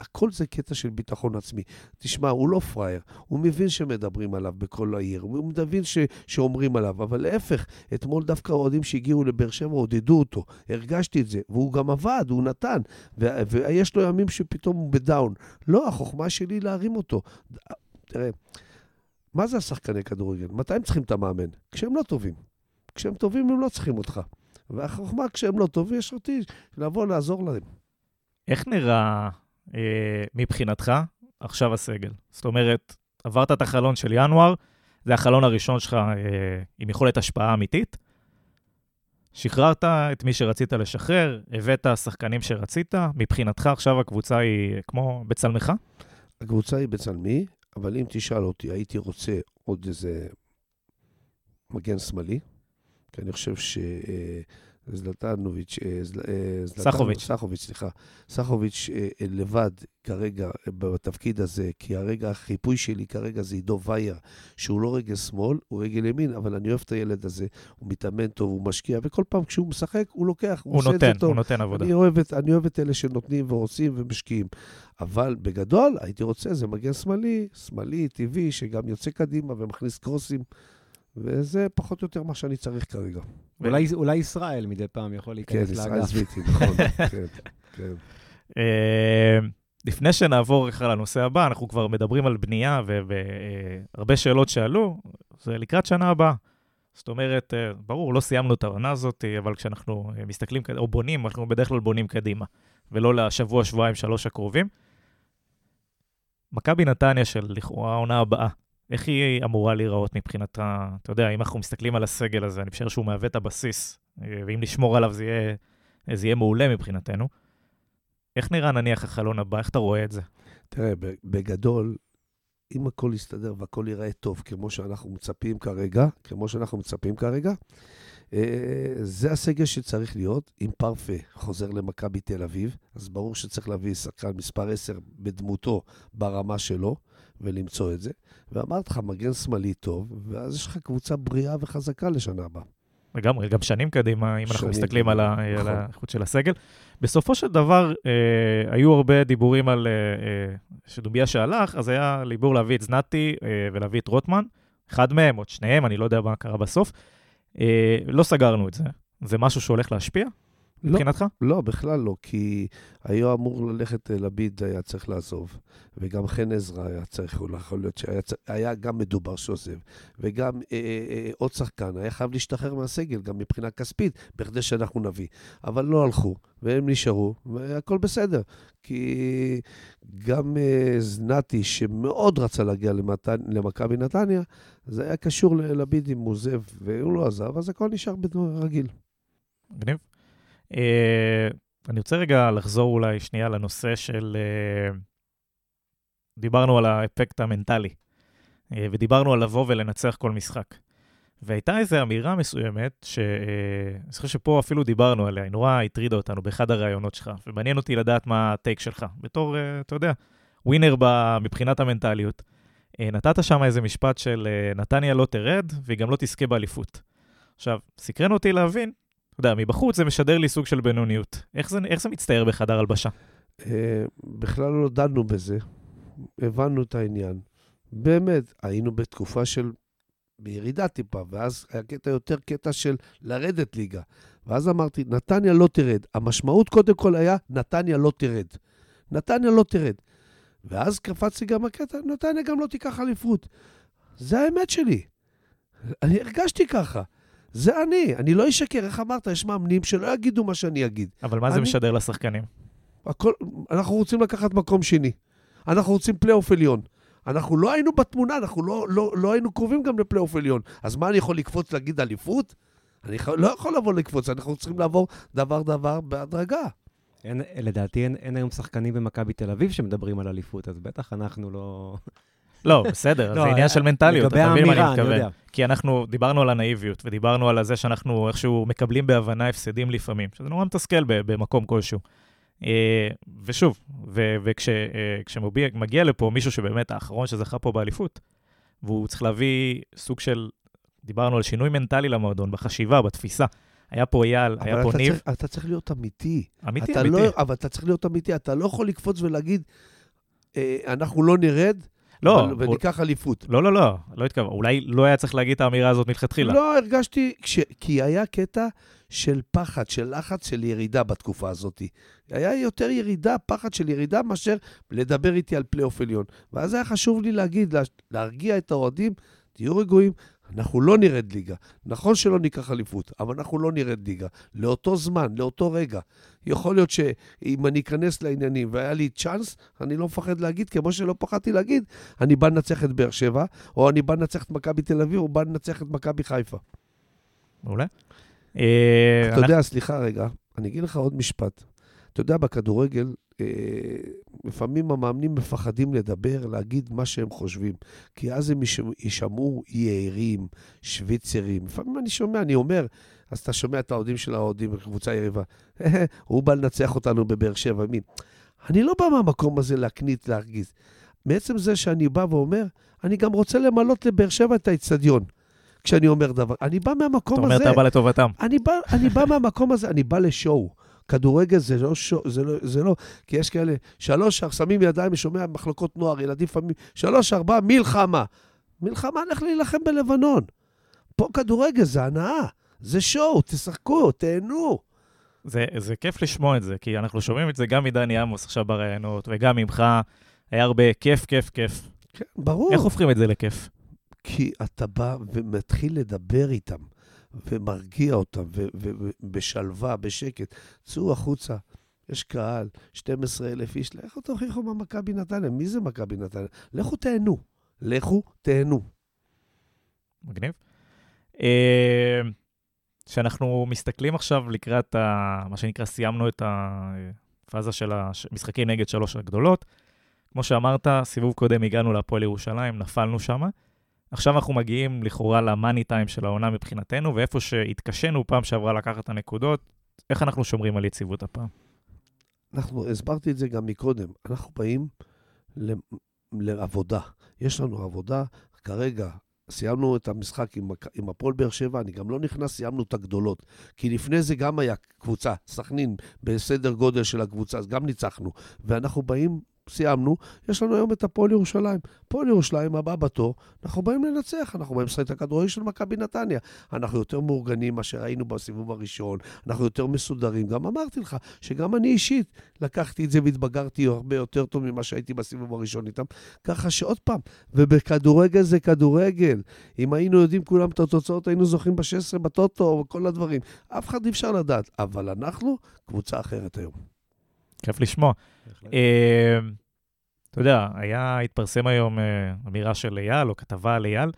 הכל זה קטע של ביטחון עצמי. תשמע, הוא לא פראייר, הוא מבין שמדברים עליו בכל העיר, הוא מבין ש, שאומרים עליו, אבל להפך, אתמול דווקא האוהדים שהגיעו לבאר שבע עודדו אותו, הרגשתי את זה, והוא גם עבד, הוא נתן, ו, ויש לו ימים שפתאום הוא בדאון. לא, החוכמה שלי להרים אותו. תראה, מה זה השחקני כדורגל? מתי הם צריכים את המאמן? כשהם לא טובים. כשהם טובים הם לא צריכים אותך. והחוכמה כשהם לא טובים, יש אותי לבוא לעזור להם. איך נראה אה, מבחינתך עכשיו הסגל? זאת אומרת, עברת את החלון של ינואר, זה החלון הראשון שלך אה, עם יכולת השפעה אמיתית. שחררת את מי שרצית לשחרר, הבאת שחקנים שרצית, מבחינתך עכשיו הקבוצה היא כמו בצלמך? הקבוצה היא בצלמי, אבל אם תשאל אותי, הייתי רוצה עוד איזה מגן שמאלי, כי אני חושב ש... זלטנוביץ', אה, אה, סחוביץ'. סחוביץ', סליחה. סחוביץ' אה, לבד כרגע בתפקיד הזה, כי הרגע החיפוי שלי כרגע זה עידו וייר, שהוא לא רגל שמאל, הוא רגל ימין, אבל אני אוהב את הילד הזה, הוא מתאמן טוב, הוא משקיע, וכל פעם כשהוא משחק, הוא לוקח, הוא, הוא עושה נותן, את זה טוב. הוא נותן עבודה. אני אוהב, את, אני אוהב את אלה שנותנים ועושים ומשקיעים. אבל בגדול, הייתי רוצה, זה מגן שמאלי, שמאלי, טבעי, שגם יוצא קדימה ומכניס קרוסים. וזה פחות או יותר מה שאני צריך כרגע. אולי, אולי ישראל מדי פעם יכול להיכנס לאגף. כן, ישראל זוויתי, נכון, כן, כן. אה, לפני שנעבור ככה לנושא הבא, אנחנו כבר מדברים על בנייה והרבה שאלות שעלו, זה לקראת שנה הבאה. זאת אומרת, אה, ברור, לא סיימנו את העונה הזאת, אבל כשאנחנו אה, מסתכלים, או בונים, אנחנו בדרך כלל בונים קדימה, ולא לשבוע, שבועיים, שלוש הקרובים. מכבי נתניה של לכאורה העונה הבאה, איך היא אמורה להיראות מבחינת ה... אתה יודע, אם אנחנו מסתכלים על הסגל הזה, אני חושב שהוא מהווה את הבסיס, אה, ואם נשמור עליו זה יהיה, זה יהיה מעולה מבחינתנו. איך נראה נניח החלון הבא? איך אתה רואה את זה? תראה, בגדול, אם הכל יסתדר והכל ייראה טוב, כמו שאנחנו מצפים כרגע, כמו שאנחנו מצפים כרגע, אה, זה הסגל שצריך להיות. אם פרפה חוזר למכבי תל אביב, אז ברור שצריך להביא שחקן מספר 10 בדמותו, ברמה שלו, ולמצוא את זה. ואמרתי לך, מגן שמאלי טוב, ואז יש לך קבוצה בריאה וחזקה לשנה הבאה. לגמרי, גם שנים קדימה, אם אנחנו מסתכלים על, נכון. על האיכות של הסגל. בסופו של דבר, אה, היו הרבה דיבורים על אה, אה, שדוביה שהלך, אז היה ליבור להביא את זנתי אה, ולהביא את רוטמן. אחד מהם, עוד שניהם, אני לא יודע מה קרה בסוף. אה, לא סגרנו את זה. זה משהו שהולך להשפיע? לא, מבחינתך? לא, בכלל לא, כי היה אמור ללכת, אה, לביד היה צריך לעזוב, וגם חן עזרא היה צריך, יכול להיות שהיה היה גם מדובר שעוזב, וגם אה, אה, אה, עוד שחקן היה חייב להשתחרר מהסגל, גם מבחינה כספית, בכדי שאנחנו נביא. אבל לא הלכו, והם נשארו, והכל בסדר. כי גם אה, זנתי, שמאוד רצה להגיע למכבי נתניה, זה היה קשור לביד אם הוא עוזב, והוא לא עזב, אז הכל נשאר רגיל. מגניב. Uh, אני רוצה רגע לחזור אולי שנייה לנושא של... Uh, דיברנו על האפקט המנטלי, uh, ודיברנו על לבוא ולנצח כל משחק. והייתה איזו אמירה מסוימת, שאני חושב שפה אפילו דיברנו עליה, היא נורא הטרידה אותנו באחד הראיונות שלך, ומעניין אותי לדעת מה הטייק שלך. בתור, אתה יודע, ווינר מבחינת המנטליות. נתת שם איזה משפט של נתניה לא תרד, והיא גם לא תזכה באליפות. עכשיו, סקרן אותי להבין אתה יודע, מבחוץ זה משדר לי סוג של בינוניות. איך זה, איך זה מצטייר בחדר הלבשה? אה, בכלל לא דנו בזה, הבנו את העניין. באמת, היינו בתקופה של בירידה טיפה, ואז היה קטע יותר קטע של לרדת ליגה. ואז אמרתי, נתניה לא תרד. המשמעות קודם כל היה, נתניה לא תרד. נתניה לא תרד. ואז קפצתי גם הקטע, נתניה גם לא תיקח אליפות. זה האמת שלי. אני הרגשתי ככה. זה אני, אני לא אשקר, איך אמרת? יש מאמנים שלא יגידו מה שאני אגיד. אבל מה אני... זה משדר לשחקנים? הכל, אנחנו רוצים לקחת מקום שני. אנחנו רוצים פלייאוף עליון. אנחנו לא היינו בתמונה, אנחנו לא, לא, לא היינו קרובים גם לפלייאוף עליון. אז מה, אני יכול לקפוץ להגיד אליפות? אני לא יכול לבוא לקפוץ, אנחנו צריכים לעבור דבר-דבר בהדרגה. אין, לדעתי אין, אין היום שחקנים במכבי תל אביב שמדברים על אליפות, אז בטח אנחנו לא... לא, בסדר, זה עניין של מנטליות, אתה מבין מה אני מתכוון. כי אנחנו דיברנו על הנאיביות, ודיברנו על זה שאנחנו איכשהו מקבלים בהבנה הפסדים לפעמים, שזה נורא מתסכל במקום כלשהו. אה, ושוב, וכשמגיע אה, לפה מישהו שבאמת האחרון שזכה פה באליפות, והוא צריך להביא סוג של, דיברנו על שינוי מנטלי למועדון, בחשיבה, בתפיסה. היה פה אייל, היה פה ניב. צריך, אתה צריך להיות אמיתי. אמיתי, אמיתי. לא, אבל אתה צריך להיות אמיתי, אתה לא יכול לקפוץ ולהגיד, אה, אנחנו לא נרד, לא. אבל, וניקח הוא... אליפות. לא, לא, לא, לא התכוון. אולי לא היה צריך להגיד את האמירה הזאת מלכתחילה. לא, הרגשתי, כש... כי היה קטע של פחד, של לחץ, של ירידה בתקופה הזאת. היה יותר ירידה, פחד של ירידה, מאשר לדבר איתי על פלייאוף עליון. ואז היה חשוב לי להגיד, לה... להרגיע את האוהדים, תהיו רגועים, אנחנו לא נרד ליגה. נכון שלא ניקח אליפות, אבל אנחנו לא נרד ליגה. לאותו זמן, לאותו רגע. יכול להיות שאם אני אכנס לעניינים והיה לי צ'אנס, אני לא מפחד להגיד, כמו שלא פחדתי להגיד, אני בא לנצח את באר שבע, או אני בא לנצח את מכבי תל אביב, או בא לנצח את מכבי חיפה. מעולה. אתה יודע, סליחה רגע, אני אגיד לך עוד משפט. אתה יודע, בכדורגל, אה, לפעמים המאמנים מפחדים לדבר, להגיד מה שהם חושבים, כי אז הם יישמעו יערים, שוויצרים. לפעמים אני שומע, אני אומר, אז אתה שומע את האוהדים של האוהדים בקבוצה יריבה, הוא בא לנצח אותנו בבאר שבע, מי? אני לא בא מהמקום הזה להקנית, להרגיז. מעצם זה שאני בא ואומר, אני גם רוצה למלות לבאר שבע את האיצטדיון. כשאני אומר דבר, אני בא מהמקום הזה. אתה אומר, אתה בא לטובתם. אני בא, אני בא מהמקום הזה, אני בא לשואו. כדורגל זה לא, זה לא, זה לא, כי יש כאלה, שלוש, שמים ידיים, שומע מחלקות נוער, ילדים לפעמים, שלוש, ארבע, מלחמה. מלחמה, לך להילחם בלבנון. פה כדורגל זה הנאה, זה שואו, תשחקו, תהנו. זה, זה כיף לשמוע את זה, כי אנחנו שומעים את זה גם מדני עמוס עכשיו בראיונות, וגם ממך. היה הרבה כיף, כיף, כיף. כן, ברור. איך הופכים את זה לכיף? כי אתה בא ומתחיל לדבר איתם. ומרגיע אותם, ובשלווה, בשקט. צאו החוצה, יש קהל, 12,000 איש, לכו תוכיחו מה מכבי נתניה. מי זה מכבי נתניה? לכו תהנו. לכו, תהנו. מגניב. כשאנחנו מסתכלים עכשיו לקראת ה, מה שנקרא, סיימנו את הפאזה של המשחקים נגד שלוש הגדולות. כמו שאמרת, סיבוב קודם הגענו להפועל ירושלים, נפלנו שם. עכשיו אנחנו מגיעים לכאורה למאני טיים של העונה מבחינתנו, ואיפה שהתקשינו פעם שעברה לקחת את הנקודות, איך אנחנו שומרים על יציבות הפעם? אנחנו, הסברתי את זה גם מקודם, אנחנו באים לעבודה. יש לנו עבודה, כרגע סיימנו את המשחק עם, עם הפועל באר שבע, אני גם לא נכנס, סיימנו את הגדולות. כי לפני זה גם היה קבוצה, סכנין, בסדר גודל של הקבוצה, אז גם ניצחנו. ואנחנו באים סיימנו, יש לנו היום את הפועל ירושלים. הפועל ירושלים, הבא בתור, אנחנו באים לנצח, אנחנו באים לשחק את הכדורגל של מכבי נתניה. אנחנו יותר מאורגנים ממה שראינו בסיבוב הראשון, אנחנו יותר מסודרים. גם אמרתי לך שגם אני אישית לקחתי את זה והתבגרתי הרבה יותר טוב ממה שהייתי בסיבוב הראשון איתם. ככה שעוד פעם, ובכדורגל זה כדורגל. אם היינו יודעים כולם את התוצאות, היינו זוכים ב-16 בטוטו וכל הדברים. אף אחד אי אפשר לדעת, אבל אנחנו קבוצה אחרת היום. כיף לשמוע. אה, אתה יודע, היה, התפרסם היום אה, אמירה של אייל, או כתבה על אייל.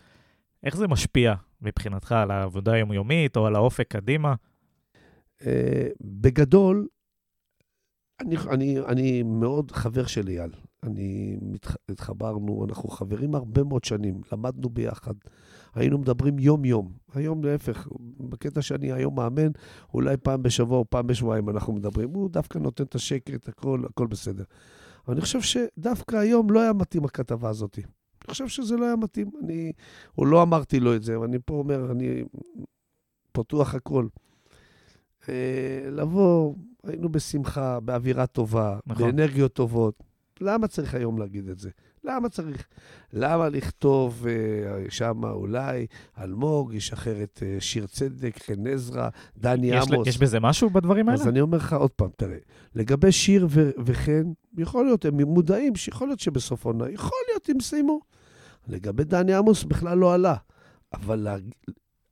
איך זה משפיע מבחינתך על העבודה היומיומית, או על האופק קדימה? אה, בגדול, אני, אני, אני מאוד חבר של אייל. אני, התחברנו, אנחנו חברים הרבה מאוד שנים, למדנו ביחד, היינו מדברים יום-יום. היום להפך, בקטע שאני היום מאמן, אולי פעם בשבוע או פעם בשבועיים אנחנו מדברים. הוא דווקא נותן את השקט, הכל, הכל בסדר. אבל אני חושב שדווקא היום לא היה מתאים הכתבה הזאת. אני חושב שזה לא היה מתאים. אני, הוא לא אמרתי לו את זה, אבל אני פה אומר, אני פתוח הכל. אה, לבוא, היינו בשמחה, באווירה טובה, נכון. באנרגיות טובות. למה צריך היום להגיד את זה? למה צריך? למה לכתוב uh, שם אולי אלמוג ישחרר את uh, שיר צדק, חן עזרא, דני יש עמוס? יש בזה משהו בדברים האלה? אז אני אומר לך עוד פעם, תראה, לגבי שיר ו- וחן, יכול להיות, הם מודעים שיכול להיות שבסוף העונה, יכול להיות, הם סיימו. לגבי דני עמוס בכלל לא עלה, אבל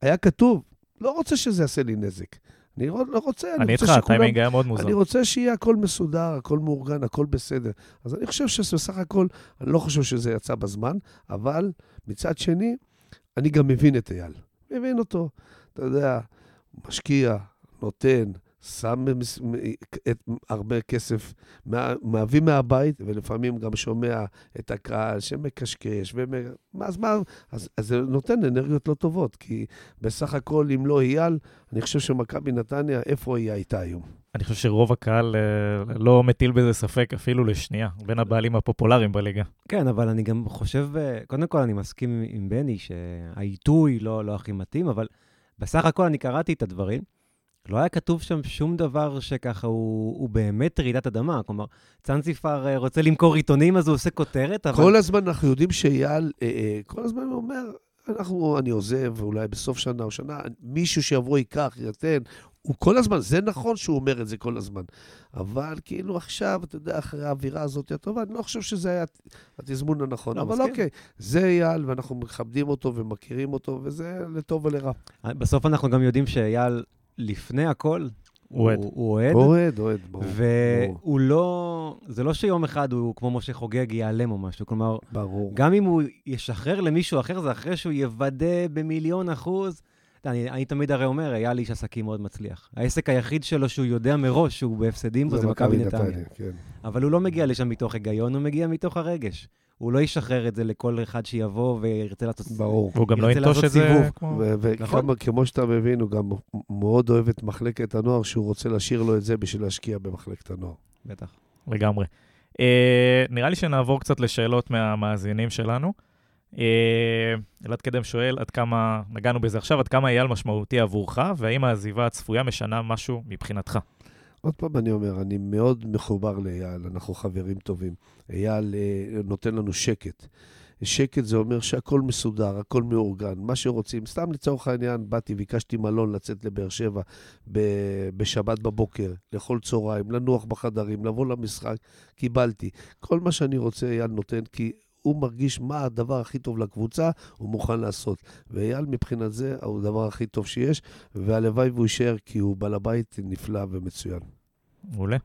היה כתוב, לא רוצה שזה יעשה לי נזק. אני לא רוצה, אני, אני רוצה שכולם... אני איתך, הטיימינג היה מאוד מוזר. אני רוצה שיהיה הכל מסודר, הכל מאורגן, הכל בסדר. אז אני חושב שבסך הכל, אני לא חושב שזה יצא בזמן, אבל מצד שני, אני גם מבין את אייל. מבין אותו. אתה יודע, משקיע, נותן, שם את הרבה כסף, מביא מהבית, ולפעמים גם שומע את הקהל שמקשקש, אז מה, אז, אז זה נותן אנרגיות לא טובות, כי בסך הכל, אם לא אייל, אני חושב שמכבי נתניה, איפה היא הייתה היום? אני חושב שרוב הקהל אה, לא מטיל בזה ספק אפילו לשנייה, בין הבעלים הפופולריים בליגה. כן, אבל אני גם חושב, אה, קודם כל אני מסכים עם בני שהעיתוי לא, לא הכי מתאים, אבל בסך הכל אני קראתי את הדברים. לא היה כתוב שם שום דבר שככה הוא, הוא באמת רעידת אדמה. כלומר, צאנציפר אה, רוצה למכור עיתונים, אז הוא עושה כותרת, אבל... כל הזמן אנחנו יודעים שאייל, אה, אה, כל הזמן הוא אומר, אנחנו, אני עוזב, ואולי בסוף שנה או שנה, מישהו שיבוא ייקח, ייתן. הוא כל הזמן, זה נכון שהוא אומר את זה כל הזמן. אבל כאילו עכשיו, אתה יודע, אחרי האווירה הזאת הטובה, אני לא חושב שזה היה התזמון הנכון. לא, אבל מסכים. אוקיי, זה אייל, ואנחנו מכבדים אותו ומכירים אותו, וזה לטוב ולרע. בסוף אנחנו גם יודעים שאייל לפני הכל, הוא אוהד. הוא אוהד. אוהד, אוהד, ברור. והוא לא, זה לא שיום אחד הוא, כמו משה חוגג, ייעלם או משהו. כלומר, ברור. גם אם הוא ישחרר למישהו אחר, זה אחרי שהוא יוודא במיליון אחוז. אני, אני תמיד הרי אומר, היה לי איש עסקים מאוד מצליח. העסק היחיד שלו שהוא יודע מראש שהוא בהפסדים בו זה מכבי נתניה. כן. אבל הוא לא מגיע לשם מתוך היגיון, הוא מגיע מתוך הרגש. הוא לא ישחרר את זה לכל אחד שיבוא וירצה לעשות סיבוב. ברור. והוא גם לא ינטוש את זה. וכמו שאתה מבין, הוא גם מאוד אוהב את מחלקת הנוער, שהוא רוצה להשאיר לו את זה בשביל להשקיע במחלקת הנוער. בטח. לגמרי. אה, נראה לי שנעבור קצת לשאלות מהמאזינים שלנו. אה, אלעד קדם שואל, עד כמה, נגענו בזה עכשיו, עד כמה אייל משמעותי עבורך, והאם העזיבה הצפויה משנה משהו מבחינתך? עוד פעם אני אומר, אני מאוד מחובר לאייל, אנחנו חברים טובים. אייל אה, נותן לנו שקט. שקט זה אומר שהכל מסודר, הכל מאורגן, מה שרוצים. סתם לצורך העניין, באתי, ביקשתי מלון לצאת לבאר שבע ב- בשבת בבוקר, לאכול צהריים, לנוח בחדרים, לבוא למשחק, קיבלתי. כל מה שאני רוצה אייל נותן, כי הוא מרגיש מה הדבר הכי טוב לקבוצה, הוא מוכן לעשות. ואייל מבחינת זה הוא הדבר הכי טוב שיש, והלוואי והוא יישאר, כי הוא בעל הבית נפלא ומצוין. מעולה.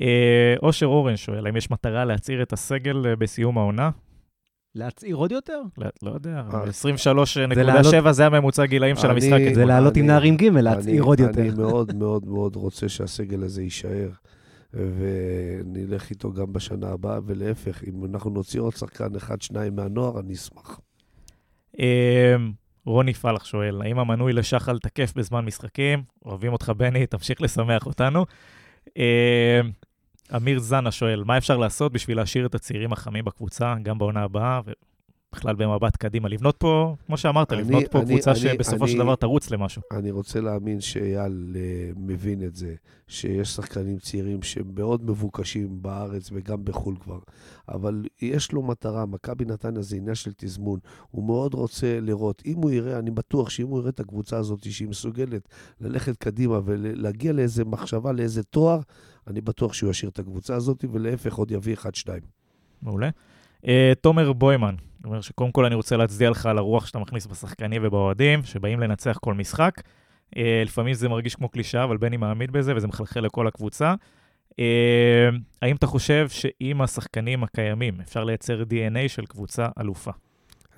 אה, אושר אורן שואל, האם יש מטרה להצעיר את הסגל אה, בסיום העונה? להצעיר עוד יותר? לא, לא יודע, אה, 23.7 זה הממוצע גילאים של המשחק. זה לעלות עם נערים ג', להצעיר עוד יותר. אני מאוד מאוד מאוד רוצה שהסגל הזה יישאר, ונלך איתו גם בשנה הבאה, ולהפך, אם אנחנו נוציא עוד שחקן אחד, שניים מהנוער, אני אשמח. אמ, רוני פלח שואל, האם המנוי לשחל תקף בזמן משחקים? אוהבים אותך, בני, תמשיך לשמח אותנו. אמ, אמיר זנה שואל, מה אפשר לעשות בשביל להשאיר את הצעירים החמים בקבוצה, גם בעונה הבאה, ובכלל במבט קדימה? לבנות פה, כמו שאמרת, אני- לבנות פה אני- קבוצה אני- שבסופו של אני- דבר תרוץ למשהו. אני רוצה להאמין שאייל אה, מבין את זה, שיש שחקנים צעירים שהם מאוד מבוקשים בארץ וגם בחו"ל כבר, אבל יש לו מטרה, מכבי נתניה זה עניין של תזמון, הוא מאוד רוצה לראות, אם הוא יראה, אני בטוח שאם הוא יראה את הקבוצה הזאת שהיא מסוגלת ללכת קדימה ולהגיע לאיזה מחשבה, לאיזה תואר, אני בטוח שהוא ישאיר את הקבוצה הזאת, ולהפך עוד יביא אחד-שניים. מעולה. אה, תומר בוימן, אומר שקודם כל אני רוצה להצדיע לך על הרוח שאתה מכניס בשחקנים ובאוהדים, שבאים לנצח כל משחק. אה, לפעמים זה מרגיש כמו קלישאה, אבל בני מאמין בזה, וזה מחלחל לכל הקבוצה. אה, האם אתה חושב שעם השחקנים הקיימים אפשר לייצר DNA של קבוצה אלופה?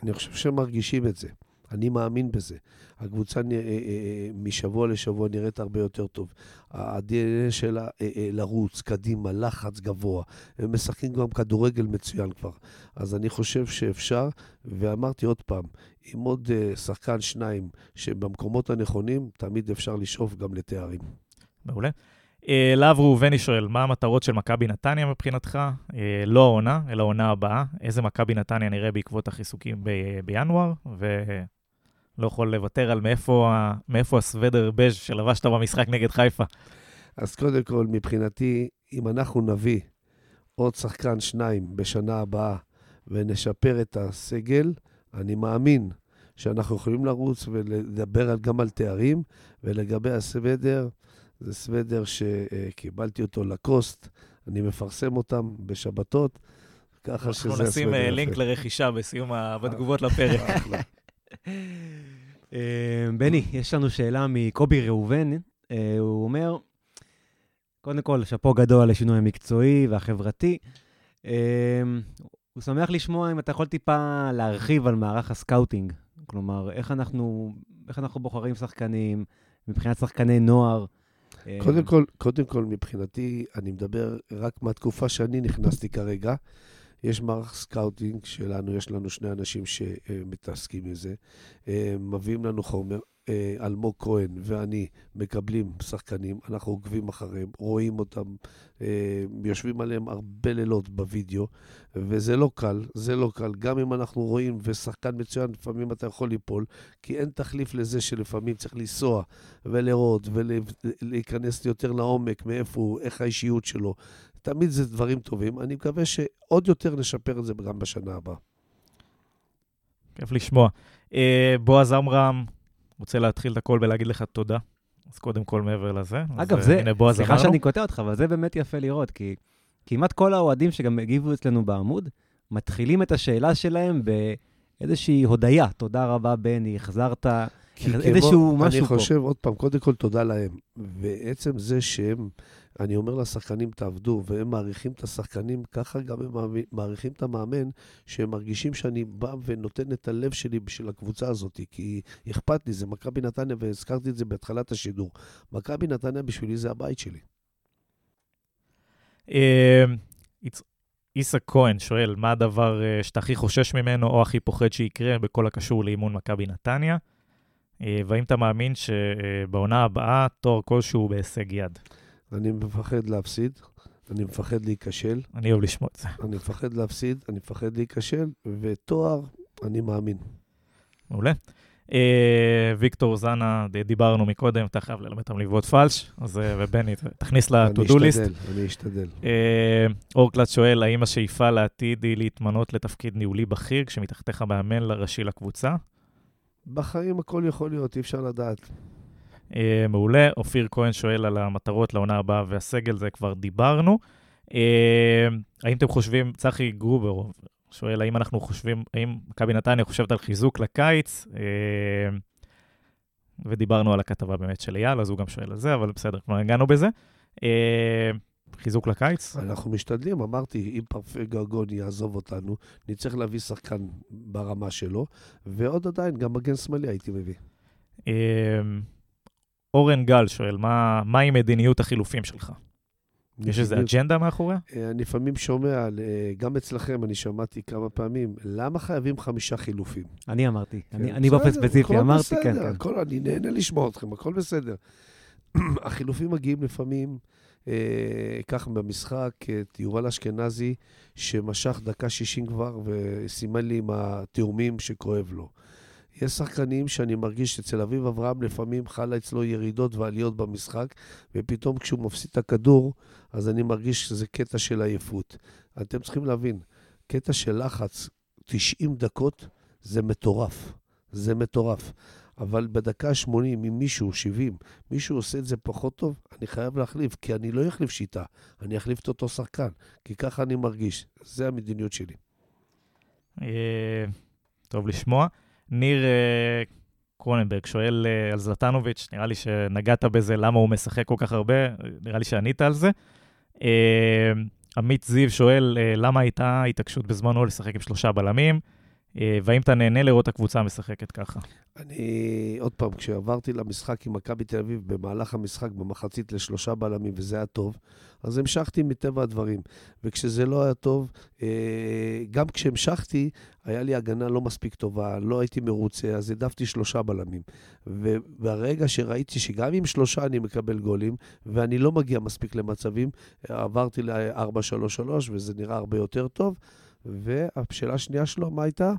אני חושב שהם מרגישים את זה. אני מאמין בזה. הקבוצה אה, אה, אה, משבוע לשבוע נראית הרבה יותר טוב. ה-DNA שלה לרוץ, קדימה, לחץ גבוה. הם משחקים גם כדורגל מצוין כבר. אז אני חושב שאפשר, ואמרתי עוד פעם, עם עוד שחקן, שניים, שבמקומות הנכונים, תמיד אפשר לשאוף גם לתארים. מעולה. להב ראובני שואל, מה המטרות של מכבי נתניה מבחינתך? לא העונה, אלא העונה הבאה. איזה מכבי נתניה נראה בעקבות החיסוקים בינואר? ולא יכול לוותר על מאיפה, מאיפה הסוודר בז' שלבשת במשחק נגד חיפה. אז קודם כל, מבחינתי, אם אנחנו נביא עוד שחקן, שניים, בשנה הבאה, ונשפר את הסגל, אני מאמין שאנחנו יכולים לרוץ ולדבר גם על תארים, ולגבי הסוודר, זה סוודר שקיבלתי אותו לקוסט, אני מפרסם אותם בשבתות, ככה שזה אנחנו נשים הסוודר אה, יפה. לינק לרכישה בסיום, בתגובות לפרק. אה, בני, יש לנו שאלה מקובי ראובן. אה, הוא אומר, קודם כל, שאפו גדול על השינוי המקצועי והחברתי. אה, הוא שמח לשמוע אם אתה יכול טיפה להרחיב על מערך ה scouting. כלומר, איך אנחנו, איך אנחנו בוחרים שחקנים, מבחינת שחקני נוער. קודם כל, קודם כל, מבחינתי, אני מדבר רק מהתקופה שאני נכנסתי כרגע. יש מערך scouting שלנו, יש לנו שני אנשים שמתעסקים עם זה. אה, מביאים לנו חומר. אה, אלמוג כהן ואני מקבלים שחקנים, אנחנו עוקבים אחריהם, רואים אותם, אה, יושבים עליהם הרבה לילות בווידאו, וזה לא קל, זה לא קל. גם אם אנחנו רואים, ושחקן מצוין, לפעמים אתה יכול ליפול, כי אין תחליף לזה שלפעמים צריך לנסוע ולראות ולהיכנס יותר לעומק, מאיפה הוא, איך האישיות שלו. תמיד זה דברים טובים. אני מקווה שעוד יותר נשפר את זה גם בשנה הבאה. כיף לשמוע. אה, בועז עמרם, רוצה להתחיל את הכל ולהגיד לך תודה. אז קודם כל מעבר לזה. אגב, אה, זה, סליחה אמרנו. שאני קוטע אותך, אבל זה באמת יפה לראות, כי כמעט כל האוהדים שגם הגיבו אצלנו בעמוד, מתחילים את השאלה שלהם באיזושהי הודיה. תודה רבה, בני, החזרת איזשהו כמו, משהו אני פה. חושב, עוד פעם, קודם כל תודה להם. ועצם זה שהם, אני אומר לשחקנים, תעבדו, והם מעריכים את השחקנים, ככה גם הם מעריכים- את המאמן, שהם מרגישים שאני בא ונותן את הלב שלי בשביל הקבוצה הזאת, כי אכפת לי, זה מכבי נתניה, והזכרתי את זה בהתחלת השידור. מכבי נתניה בשבילי זה הבית שלי. אה, עיסק כהן שואל, מה הדבר אה, שאתה הכי חושש ממנו או הכי פוחד שיקרה בכל הקשור לאימון מכבי נתניה? אה, והאם אתה מאמין שבעונה הבאה תואר כלשהו בהישג יד? אני מפחד להפסיד, אני מפחד להיכשל, אני אוהב לשמוע את זה. אני מפחד להפסיד, אני מפחד להיכשל, ותואר, אני מאמין. מעולה. אה, ויקטור זנה, דיברנו מקודם, אתה חייב ללמד אותם לבעוט פלש, אז אה, ובני, תכניס אני ל-to-do list. אשתדל, אני אשתדל. אה, אורקלט שואל, האם השאיפה לעתיד היא להתמנות לתפקיד ניהולי בכיר כשמתחתיך מאמן ראשי לקבוצה? בחיים הכל יכול להיות, אי אפשר לדעת. אה, מעולה. אופיר כהן שואל על המטרות לעונה הבאה והסגל, זה כבר דיברנו. אה, האם אתם חושבים, צחי גרובר שואל, האם אנחנו חושבים, האם מכבי נתניה חושבת על חיזוק לקיץ? אה, ודיברנו על הכתבה באמת של אייל, אז הוא גם שואל על זה, אבל בסדר, כבר הגענו בזה. חיזוק לקיץ? אנחנו משתדלים, אמרתי, אם פרפה גרגון יעזוב אותנו, נצטרך להביא שחקן ברמה שלו, ועוד עדיין, גם מגן שמאלי הייתי מביא. אורן גל שואל, מה, מה עם מדיניות החילופים שלך? יש איזו אג'נדה מאחוריה? אה, אני לפעמים שומע, אה, גם אצלכם, אני שמעתי כמה פעמים, למה חייבים חמישה חילופים? אני אמרתי, כן, אני אני באופן ספציפי אמרתי, בסדר, כן, כן. הכל, אני נהנה לשמוע אתכם, הכל בסדר. החילופים מגיעים לפעמים, אה, כך במשחק, את יובל אשכנזי, שמשך דקה 60 כבר, וסימן לי עם התאומים שכואב לו. יש שחקנים שאני מרגיש שאצל אביב אברהם לפעמים חלה אצלו ירידות ועליות במשחק, ופתאום כשהוא מפסיד את הכדור, אז אני מרגיש שזה קטע של עייפות. אתם צריכים להבין, קטע של לחץ, 90 דקות, זה מטורף. זה מטורף. אבל בדקה 80, אם מישהו, 70, מישהו עושה את זה פחות טוב, אני חייב להחליף, כי אני לא אחליף שיטה, אני אחליף את אותו שחקן, כי ככה אני מרגיש. זה המדיניות שלי. אה, טוב לשמוע. ניר אה, קרוננברג שואל אה, על זלטנוביץ', נראה לי שנגעת בזה, למה הוא משחק כל כך הרבה, נראה לי שענית על זה. אה, עמית זיו שואל, למה הייתה התעקשות בזמנו לשחק עם שלושה בלמים, והאם אתה נהנה לראות את הקבוצה משחקת ככה? אני, עוד פעם, כשעברתי למשחק עם מכבי תל אביב, במהלך המשחק, במחצית לשלושה בלמים, וזה היה טוב, אז המשכתי מטבע הדברים. וכשזה לא היה טוב, אה, גם כשהמשכתי, היה לי הגנה לא מספיק טובה, לא הייתי מרוצה, אז העדפתי שלושה בלמים. וברגע שראיתי שגם עם שלושה אני מקבל גולים, ואני לא מגיע מספיק למצבים, עברתי ל-4-3-3, וזה נראה הרבה יותר טוב. והשאלה השנייה שלו, מה הייתה?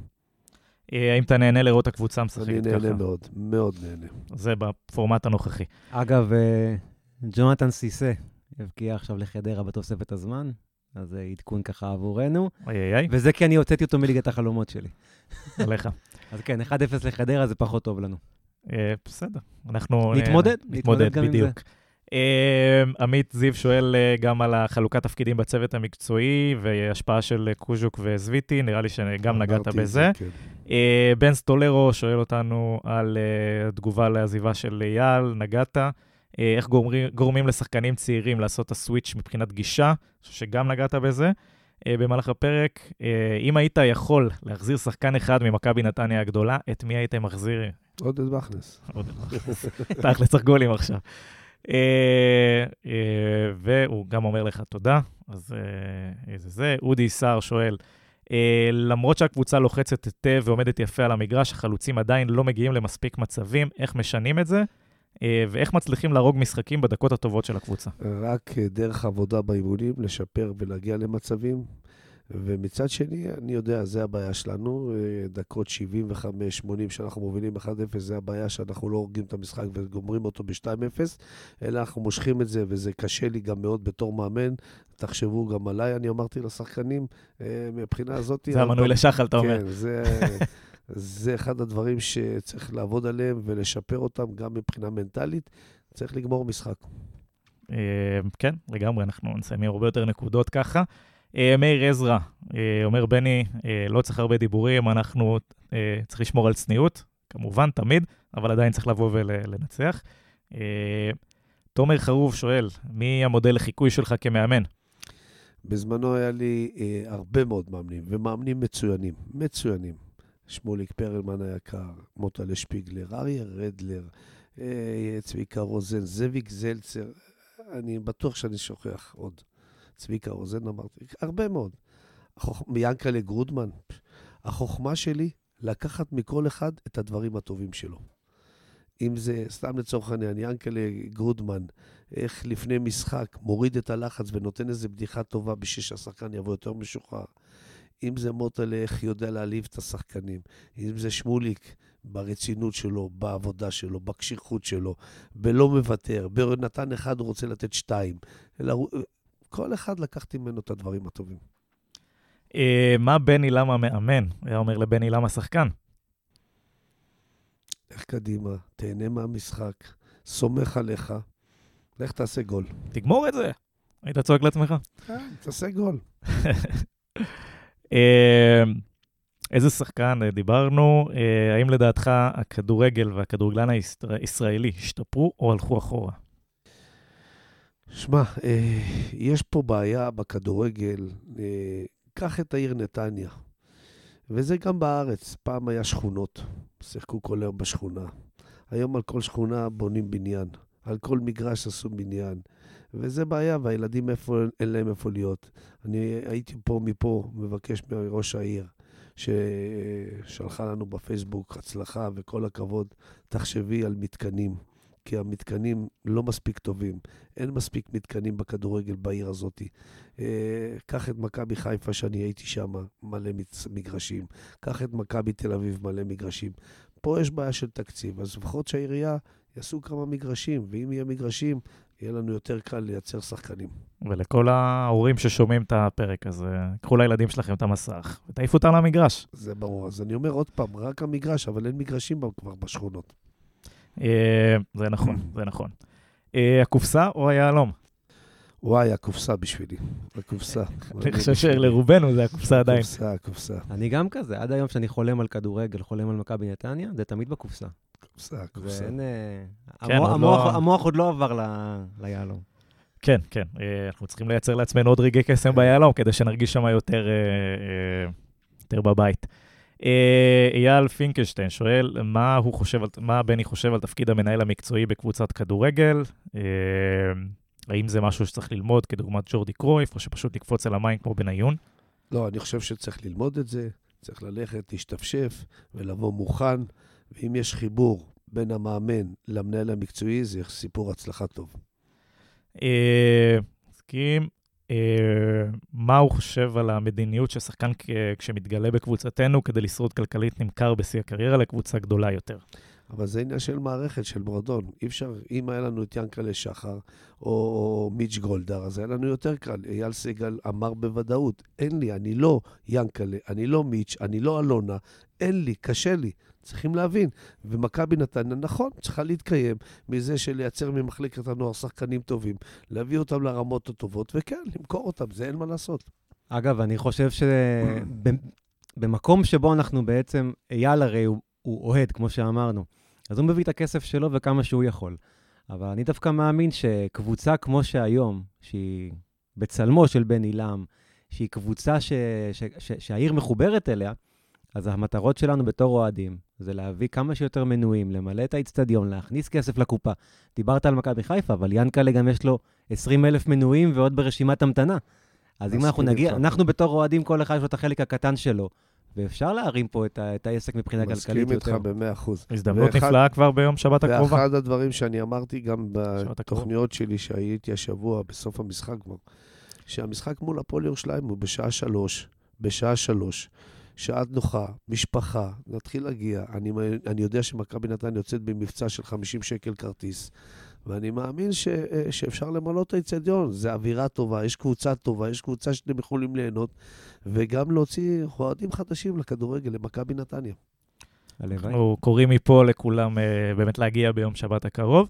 אה, האם אתה נהנה לראות את הקבוצה משחקת ככה? אני נהנה מאוד, מאוד נהנה. זה בפורמט הנוכחי. אגב, אה, ג'ונתן סיסה הבקיע עכשיו לחדרה בתוספת הזמן, אז זה עדכון ככה עבורנו, איי איי איי, וזה כי אני הוצאתי אותו מליגת החלומות שלי. עליך. אז כן, 1-0 לחדרה זה פחות טוב לנו. אה, בסדר, אנחנו... נתמודד, אה, נתמודד גם עם בדיוק. אה, עמית זיו שואל אה, גם על החלוקת תפקידים בצוות המקצועי והשפעה של אה, קוז'וק וזוויטי, נראה לי שגם נגעת בזה. כן. אה, בן סטולרו שואל אותנו על אה, התגובה לעזיבה של אייל, נגעת. אה, איך גורמים, גורמים לשחקנים צעירים לעשות את הסוויץ' מבחינת גישה, אני חושב שגם נגעת בזה. אה, במהלך הפרק, אה, אם היית יכול להחזיר שחקן אחד ממכבי נתניה הגדולה, את מי היית מחזיר? עודד מכנס. עוד תכל'ס צריך גולים עכשיו. והוא גם אומר לך תודה, אז איזה זה. אודי סער שואל, למרות שהקבוצה לוחצת היטב ועומדת יפה על המגרש, החלוצים עדיין לא מגיעים למספיק מצבים, איך משנים את זה? אה, ואיך מצליחים להרוג משחקים בדקות הטובות של הקבוצה? רק דרך עבודה באימונים, לשפר ולהגיע למצבים. ומצד שני, אני יודע, זה הבעיה שלנו. אה, דקות 75-80 שאנחנו מובילים 1-0, זה הבעיה שאנחנו לא הורגים את המשחק וגומרים אותו ב-2-0, אלא אנחנו מושכים את זה, וזה קשה לי גם מאוד בתור מאמן. תחשבו גם עליי, אני אמרתי לשחקנים, אה, מבחינה הזאת... זה המנוי לשחל, אתה אומר. כן, זה, זה אחד הדברים שצריך לעבוד עליהם ולשפר אותם גם מבחינה מנטלית. צריך לגמור משחק. אה, כן, לגמרי, אנחנו נסיים עם הרבה יותר נקודות ככה. אה, מאיר עזרא אה, אומר, בני, לא צריך הרבה דיבורים, אנחנו צריך לשמור על צניעות, כמובן, תמיד, אבל עדיין צריך לבוא ולנצח. תומר חרוב שואל, מי המודל לחיקוי שלך כמאמן? בזמנו היה לי אה, הרבה מאוד מאמנים, ומאמנים מצוינים, מצוינים. שמוליק פרלמן היקר, מוטלה שפיגלר, אריה רדלר, אה, צביקה רוזן, זאביק זלצר, אני בטוח שאני שוכח עוד. צביקה רוזן אמרתי, הרבה מאוד. ינקלה גרודמן. החוכמה שלי, לקחת מכל אחד את הדברים הטובים שלו. אם זה, סתם לצורך העניין, ינקלה גרודמן, איך לפני משחק מוריד את הלחץ ונותן איזו בדיחה טובה בשביל שהשחקן יבוא יותר משוחרר. אם זה מוטלה, איך יודע להעליב את השחקנים. אם זה שמוליק, ברצינות שלו, בעבודה שלו, בקשיחות שלו, בלא מוותר, בנתן אחד הוא רוצה לתת שתיים. אלא הוא- כל אחד לקחתי ממנו את הדברים הטובים. אה, מה בני למה מאמן? היה אומר לבני למה שחקן? לך קדימה, תהנה מהמשחק, סומך עליך, לך תעשה גול. תגמור את זה. היית צועק לעצמך? כן, תעשה גול. אה, איזה שחקן אה, דיברנו? אה, האם לדעתך הכדורגל והכדורגלן הישראל- הישראלי השתפרו או הלכו אחורה? שמע, אה, יש פה בעיה בכדורגל. קח את העיר נתניה, וזה גם בארץ. פעם היה שכונות, שיחקו כל היום בשכונה. היום על כל שכונה בונים בניין. על כל מגרש עשו בניין. וזה בעיה, והילדים איפה, אין להם איפה להיות. אני הייתי פה מפה, מבקש מראש העיר, ששלחה לנו בפייסבוק הצלחה וכל הכבוד, תחשבי על מתקנים. כי המתקנים לא מספיק טובים. אין מספיק מתקנים בכדורגל בעיר הזאת. אה, קח את מכבי חיפה, שאני הייתי שם, מלא מגרשים. קח את מכבי תל אביב, מלא מגרשים. פה יש בעיה של תקציב, אז לפחות שהעירייה יעשו כמה מגרשים, ואם יהיה מגרשים, יהיה לנו יותר קל לייצר שחקנים. ולכל ההורים ששומעים את הפרק הזה, קחו לילדים שלכם את המסך ותעיפו אותם למגרש. זה ברור. אז אני אומר עוד פעם, רק המגרש, אבל אין מגרשים כבר בשכונות. אה, זה נכון, זה נכון. אה, הקופסה או היהלום? וואי, הקופסה בשבילי. הקופסה. אני חושב שלרובנו זה הקופסה עדיין. הקופסה, הקופסה. אני גם כזה, עד היום שאני חולם על כדורגל, חולם על מכבי נתניה, זה תמיד בקופסה. ואין... אה, כן, המוח- עוד לא- המוח- עוד לא עבר ל- ליהלום. כן, כן. אה, אנחנו צריכים לייצר לעצמנו עוד רגעי קסם ביהלום, כדי שנרגיש שם יותר, אה, יותר בבית. אייל פינקלשטיין שואל, מה הוא חושב, מה בני חושב על תפקיד המנהל המקצועי בקבוצת כדורגל? האם זה משהו שצריך ללמוד, כדוגמת ג'ורדי קרויף, או שפשוט לקפוץ על המים כמו בניון? לא, אני חושב שצריך ללמוד את זה, צריך ללכת, להשתפשף ולבוא מוכן, ואם יש חיבור בין המאמן למנהל המקצועי, זה סיפור הצלחה טוב. אה, מסכים. אה, מה הוא חושב על המדיניות ששחקן כשמתגלה בקבוצתנו כדי לשרוד כלכלית נמכר בשיא הקריירה לקבוצה גדולה יותר? אבל זה עניין של מערכת, של מועדון. אי אפשר, אם היה לנו את ינקלה שחר או, או מיץ' גולדהר, אז היה לנו יותר קל. אייל סגל אמר בוודאות, אין לי, אני לא ינקלה, אני לא מיץ', אני לא אלונה, אין לי, קשה לי. צריכים להבין. ומכבי נתניה, נכון, צריכה להתקיים מזה של לייצר ממחלקת הנוער שחקנים טובים, להביא אותם לרמות הטובות, וכן, למכור אותם, זה אין מה לעשות. אגב, אני חושב שבמקום שבו אנחנו בעצם, אייל הרי הוא, הוא אוהד, כמו שאמרנו, אז הוא מביא את הכסף שלו וכמה שהוא יכול. אבל אני דווקא מאמין שקבוצה כמו שהיום, שהיא בצלמו של בן עילם, שהיא קבוצה ש, ש, ש, שהעיר מחוברת אליה, אז המטרות שלנו בתור אוהדים זה להביא כמה שיותר מנויים, למלא את האיצטדיון, להכניס כסף לקופה. דיברת על מכבי חיפה, אבל ינקלה גם יש לו 20 אלף מנויים ועוד ברשימת המתנה. אז אם אנחנו נגיע. אנחנו בתור אוהדים, כל אחד יש לו את החלק הקטן שלו, ואפשר להרים פה את, ה, את העסק מבחינה כלכלית מסכים איתך יותר. במאה אחוז. הזדמנות ואחד- נפלאה כבר ביום שבת הקרובה. ואחד הדברים שאני אמרתי גם. בתוכניות שלי שהייתי השבוע, בסוף המשחק כבר, שהמשחק מול הפועל ירושלים הוא בשעה שלוש, בשעה שלוש, שעה נוחה, משפחה, נתחיל להגיע. אני, אני יודע שמכבי נתניה יוצאת במבצע של 50 שקל כרטיס, ואני מאמין ש, אה, שאפשר למלא את האיצטדיון. זה אווירה טובה, יש קבוצה טובה, יש קבוצה שאתם יכולים ליהנות, וגם להוציא אוהדים חדשים לכדורגל, למכבי נתניה. הלוואי. אנחנו קוראים מפה לכולם אה, באמת להגיע ביום שבת הקרוב.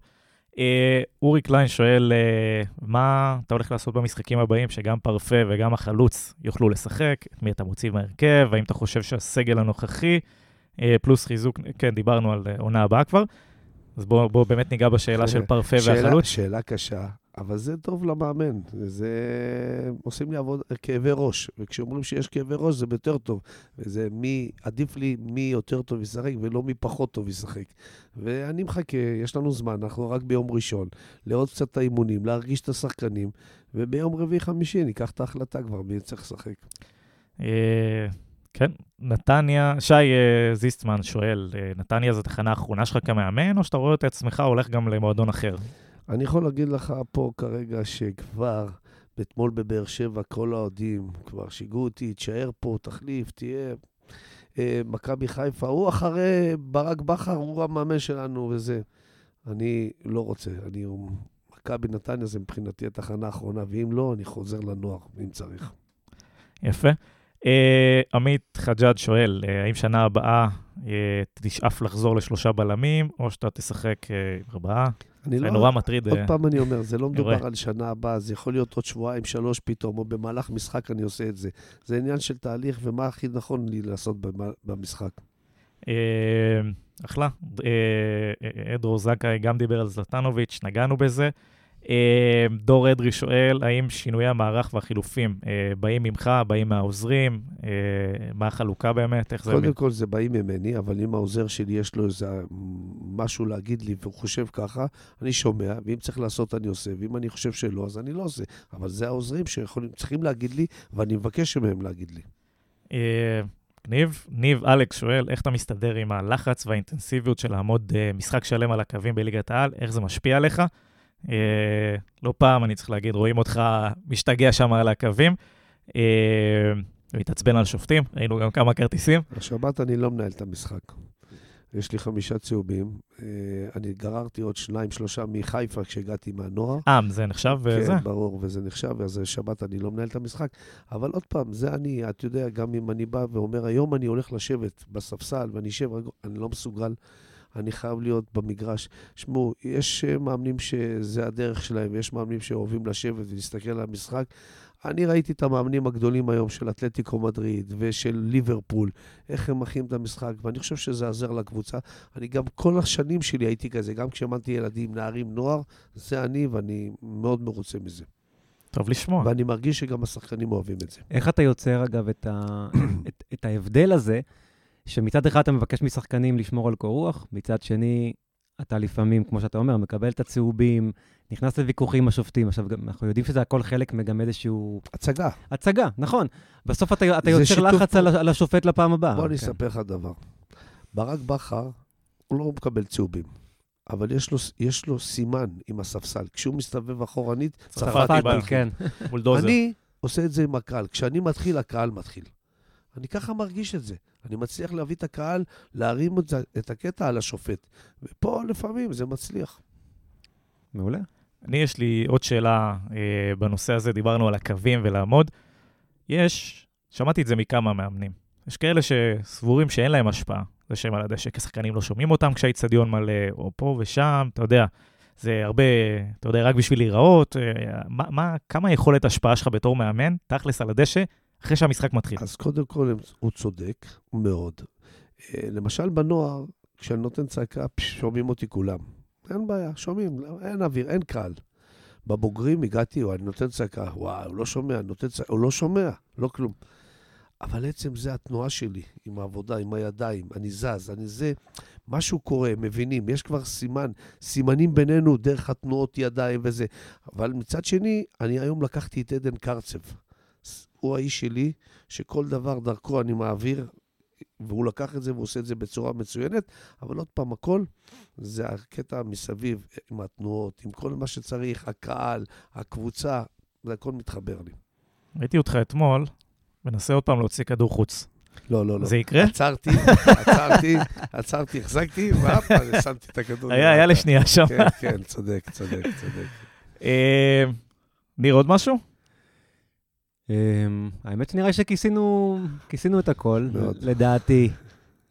אה, אורי קליין שואל, אה, מה אתה הולך לעשות במשחקים הבאים, שגם פרפה וגם החלוץ יוכלו לשחק? את מי אתה מוציא מהרכב? האם אתה חושב שהסגל הנוכחי, אה, פלוס חיזוק, כן, דיברנו על עונה הבאה כבר, אז בואו בוא באמת ניגע בשאלה של פרפה שאלה, והחלוץ. שאלה קשה, אבל זה טוב למאמן. זה... עושים לי עבוד... כאבי ראש, וכשאומרים שיש כאבי ראש זה יותר טוב. וזה מי, עדיף לי מי יותר טוב ישחק ולא מי פחות טוב ישחק. ואני מחכה, יש לנו זמן, אנחנו רק ביום ראשון, לראות קצת את האימונים, להרגיש את השחקנים, וביום רביעי-חמישי ניקח את ההחלטה כבר מי צריך לשחק. אה, כן, נתניה, שי אה, זיסטמן שואל, אה, נתניה זו תחנה האחרונה שלך כמאמן, או שאתה רואה את עצמך הולך גם למועדון אחר? אני יכול להגיד לך פה כרגע שכבר אתמול בבאר שבע כל האוהדים כבר שיגעו אותי, תישאר פה, תחליף, תהיה. אה, מכבי חיפה, הוא אחרי ברק בכר, הוא המאמן שלנו וזה. אני לא רוצה, אני... מכבי נתניה זה מבחינתי התחנה האחרונה, ואם לא, אני חוזר לנוער, אם צריך. יפה. אה, עמית חג'אג' שואל, אה, האם שנה הבאה אה, תשאף לחזור לשלושה בלמים, או שאתה תשחק עם ארבעה? אני זה לא... נורא מטריד. עוד אה, פעם אני אומר, זה לא. מדובר על שנה הבאה, זה יכול להיות עוד שבועיים, שלוש פתאום, או במהלך משחק אני עושה את זה. זה עניין של תהליך ומה הכי נכון לי לעשות במשחק. אה, אחלה. אה, אדרו זכאי גם דיבר על זלטנוביץ', נגענו בזה. אה, דור אדרי שואל, האם שינויי המערך והחילופים אה, באים ממך, באים מהעוזרים? אה, מה החלוקה באמת? איך זה... קודם כל זה באים ממני, אבל אם העוזר שלי יש לו איזה משהו להגיד לי והוא חושב ככה, אני שומע, ואם צריך לעשות אני עושה, ואם אני חושב שלא, אז אני לא עושה. אבל זה העוזרים שצריכים להגיד לי, ואני מבקש מהם להגיד לי. ניב, ניב אלכס שואל, איך אתה מסתדר עם הלחץ והאינטנסיביות של לעמוד משחק שלם על הקווים בליגת העל? איך זה משפיע עליך? אה, לא פעם, אני צריך להגיד, רואים אותך משתגע שם על הקווים. אה, מתעצבן על שופטים, ראינו גם כמה כרטיסים. השבת אני לא מנהל את המשחק. יש לי חמישה צהובים. אה, אני גררתי עוד שניים, שלושה מחיפה כשהגעתי מהנוער. אה, זה נחשב וזה? כן, ברור, וזה נחשב, אז שבת אני לא מנהל את המשחק. אבל עוד פעם, זה אני, אתה יודע, גם אם אני בא ואומר, היום אני הולך לשבת בספסל ואני אשב, אני לא מסוגל. אני חייב להיות במגרש. שמעו, יש אה, מאמנים שזה הדרך שלהם, ויש מאמנים שאוהבים לשבת ולהסתכל על המשחק. אני ראיתי את המאמנים הגדולים היום של אתלטיקו מדריד ושל ליברפול, איך הם מכינים את המשחק, ואני חושב שזה עזר לקבוצה. אני גם כל השנים שלי הייתי כזה, גם כשאמנתי ילדים, נערים, נוער, זה אני, ואני מאוד מרוצה מזה. טוב לשמוע. ואני מרגיש שגם השחקנים אוהבים את זה. איך אתה יוצר, אגב, את, ה... את, את ההבדל הזה שמצד אחד אתה מבקש משחקנים לשמור על קור רוח, מצד שני, אתה לפעמים, כמו שאתה אומר, מקבל את הצהובים, נכנס לוויכוחים עם השופטים. עכשיו, אנחנו יודעים שזה הכל חלק מגם איזשהו... הצגה. הצגה, נכון. בסוף אתה, אתה יוצר שיתוף... לחץ על, על השופט לפעם הבאה. בוא אני כן. אספר לך דבר. ברק בכר, הוא לא מקבל צהובים. אבל יש לו, יש לו סימן עם הספסל. כשהוא מסתובב אחורנית, צרפתי, כן. בולדוזר. אני עושה את זה עם הקהל. כשאני מתחיל, הקהל מתחיל. אני ככה מרגיש את זה. אני מצליח להביא את הקהל, להרים את הקטע על השופט. ופה לפעמים זה מצליח. מעולה. אני, יש לי עוד שאלה אה, בנושא הזה, דיברנו על הקווים ולעמוד. יש, שמעתי את זה מכמה מאמנים. יש כאלה שסבורים שאין להם השפעה. זה שהם על הדשא, כי שחקנים לא שומעים אותם כשהאיצטדיון מלא, או פה ושם, אתה יודע. זה הרבה, אתה יודע, רק בשביל להיראות. אה, מה, מה, כמה יכולת השפעה שלך בתור מאמן, תכלס על הדשא, אחרי שהמשחק מתחיל. אז קודם כל, הוא צודק מאוד. אה, למשל בנוער, כשאני נותן צעקה, שומעים אותי כולם. אין בעיה, שומעים, אין אוויר, אין קהל. בבוגרים הגעתי, אני נותן צעקה, וואי, הוא לא שומע, נותן צעקה, הוא לא שומע, לא כלום. אבל עצם זה התנועה שלי, עם העבודה, עם הידיים, אני זז, אני זה, משהו קורה, מבינים, יש כבר סימן, סימנים בינינו דרך התנועות ידיים וזה. אבל מצד שני, אני היום לקחתי את עדן קרצב. הוא האיש שלי, שכל דבר דרכו אני מעביר, והוא לקח את זה והוא עושה את זה בצורה מצוינת, אבל עוד פעם, הכל זה הקטע מסביב, עם התנועות, עם כל מה שצריך, הקהל, הקבוצה, זה הכל מתחבר לי. ראיתי אותך אתמול, מנסה עוד פעם להוציא כדור חוץ. לא, לא, לא. זה יקרה? עצרתי, עצרתי, עצרתי, החזקתי, ואף פעם שמתי את הכדור. היה, היה לשנייה שם. כן, כן, צודק, צודק, צודק. אה, ניר, עוד משהו? אמ, האמת שנראה שכיסינו את הכל, לדעתי.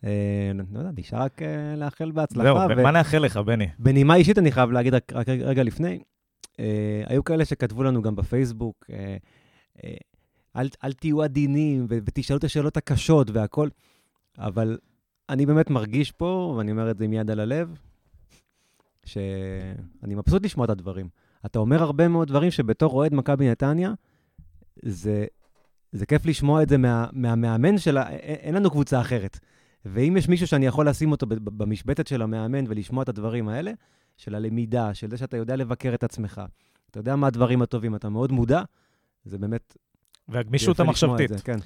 אה, לא יודע, נשאר רק אה, לאחל בהצלחה. זהו, מה נאחל לך, בני? בנימה אישית אני חייב להגיד רק רגע לפני, אה, היו כאלה שכתבו לנו גם בפייסבוק, אל תהיו עדינים ותשאלו את השאלות הקשות והכול, אבל אני באמת מרגיש פה, ואני אומר את זה עם יד על הלב, שאני מבסוט לשמוע את הדברים. אתה אומר הרבה מאוד דברים שבתור אוהד מכבי נתניה, זה, זה כיף לשמוע את זה מה, מהמאמן שלה, אין לנו קבוצה אחרת. ואם יש מישהו שאני יכול לשים אותו במשבצת של המאמן ולשמוע את הדברים האלה, של הלמידה, של זה שאתה יודע לבקר את עצמך, אתה יודע מה הדברים הטובים, אתה מאוד מודע, זה באמת... והגמישות המחשבתית. זה, כן.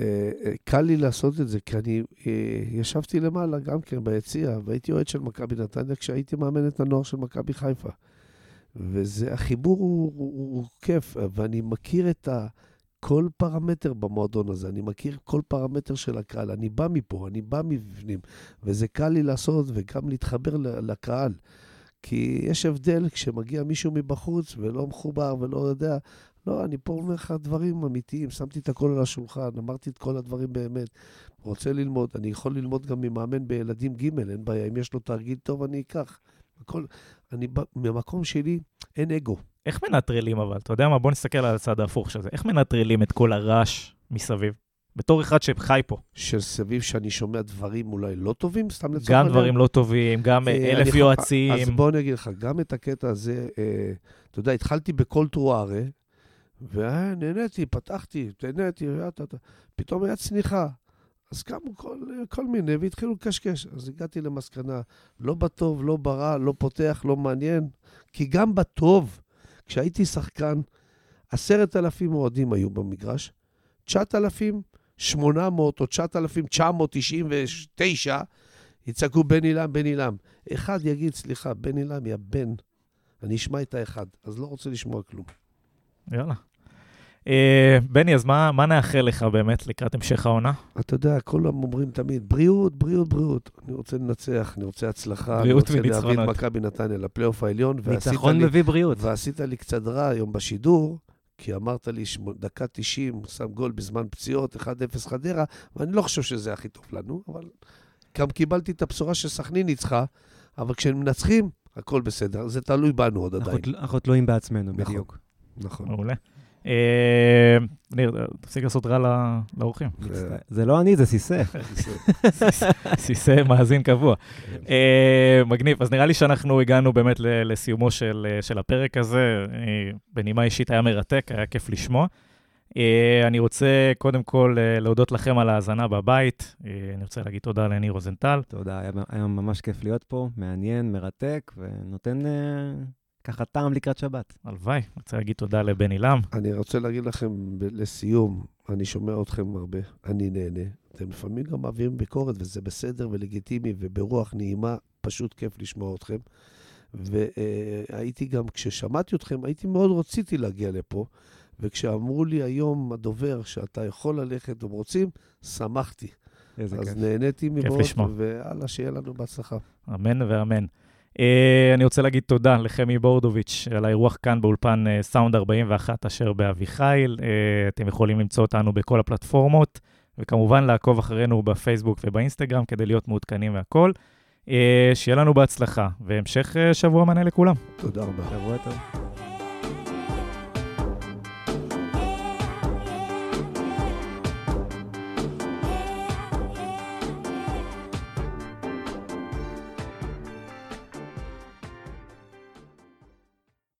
אה, אה, קל לי לעשות את זה, כי אני אה, ישבתי למעלה גם כן ביציע, והייתי אוהד של מכבי נתניה כשהייתי מאמן את הנוער של מכבי חיפה. והחיבור הוא, הוא, הוא, הוא כיף, ואני מכיר את ה... כל פרמטר במועדון הזה, אני מכיר כל פרמטר של הקהל, אני בא מפה, אני בא מבפנים, וזה קל לי לעשות וגם להתחבר לקהל. כי יש הבדל כשמגיע מישהו מבחוץ ולא מחובר ולא יודע. לא, אני פה אומר לך דברים אמיתיים, שמתי את הכל על השולחן, אמרתי את כל הדברים באמת. רוצה ללמוד, אני יכול ללמוד גם ממאמן בילדים ג', אין בעיה, אם יש לו תרגיל טוב, אני אקח. הכל, אני, ממקום שלי אין אגו. איך מנטרלים אבל? אתה יודע מה? בוא נסתכל על הצד ההפוך של זה. איך מנטרלים את כל הרעש מסביב? בתור אחד שחי פה. של סביב שאני שומע דברים אולי לא טובים, סתם לצורך גם העניין? דברים לא טובים, גם אה, אלף אני- יועצים. אז בוא אני אגיד לך, גם את הקטע הזה, אה, אתה יודע, התחלתי בקול טרוארה, ונהניתי, פתחתי, נהניתי, יאטה, פתאום היה צניחה. אז קמו כל, כל מיני והתחילו לקשקש. אז הגעתי למסקנה, לא בטוב, לא ברע, לא פותח, לא מעניין. כי גם בטוב, כשהייתי שחקן, עשרת אלפים אוהדים היו במגרש, 9,800 או 9,999 יצעקו בן עילם, בן עילם. אחד יגיד, סליחה, בן עילם, יא בן. אני אשמע את האחד, אז לא רוצה לשמוע כלום. יאללה. אה, בני, אז מה, מה נאחל לך באמת לקראת המשך העונה? אתה יודע, כולם אומרים תמיד, בריאות, בריאות, בריאות. אני רוצה לנצח, אני רוצה הצלחה, אני רוצה להביא את וניצחונות. מכבי נתניה לפלייאוף העליון, ניצחון מביא בריאות. ועשית לי קצת רע היום בשידור, כי אמרת לי, דקה 90, שם גול בזמן פציעות, 1-0 חדרה, ואני לא חושב שזה הכי טוב לנו, אבל גם קיבלתי את הבשורה שסכנין ניצחה, אבל כשהם מנצחים, הכל בסדר. זה תלוי בנו עוד אנחנו עדיין. תל- אנחנו תלויים בעצמנו, נכון. בדיוק. נכון. מעולה. אה, ניר, תפסיק לעשות רע לאורחים. זה לא אני, זה סיסא. סיסא מאזין קבוע. אה, מגניב, אז נראה לי שאנחנו הגענו באמת לסיומו של, אה, של הפרק הזה. בנימה אישית היה מרתק, היה כיף לשמוע. אני רוצה קודם כל להודות לכם על ההאזנה בבית. אני רוצה להגיד תודה לניר רוזנטל. תודה, היה- ממש כיף להיות פה, מעניין, מרתק, ונותן ככה טעם לקראת שבת. הלוואי. אני רוצה להגיד תודה לבן עילם. אני רוצה להגיד לכם ב- לסיום, אני שומע אתכם הרבה, אני נהנה. אתם לפעמים גם מעבירים ביקורת, וזה בסדר ולגיטימי, וברוח נעימה, פשוט כיף לשמוע אתכם. והייתי גם, כששמעתי אתכם, הייתי מאוד רציתי להגיע לפה, וכשאמרו לי היום הדובר שאתה יכול ללכת, אם רוצים, שמחתי. איזה אז כיף. נהניתי מאוד, לשמוע. ויאללה, שיהיה לנו בהצלחה. אמן ואמן. Uh, אני רוצה להגיד תודה לחמי בורדוביץ' על האירוח כאן באולפן uh, סאונד 41 אשר באביחיל. Uh, אתם יכולים למצוא אותנו בכל הפלטפורמות, וכמובן לעקוב אחרינו בפייסבוק ובאינסטגרם כדי להיות מעודכנים והכול. שיהיה לנו בהצלחה, והמשך שבוע מלא לכולם. תודה רבה. שבוע טוב.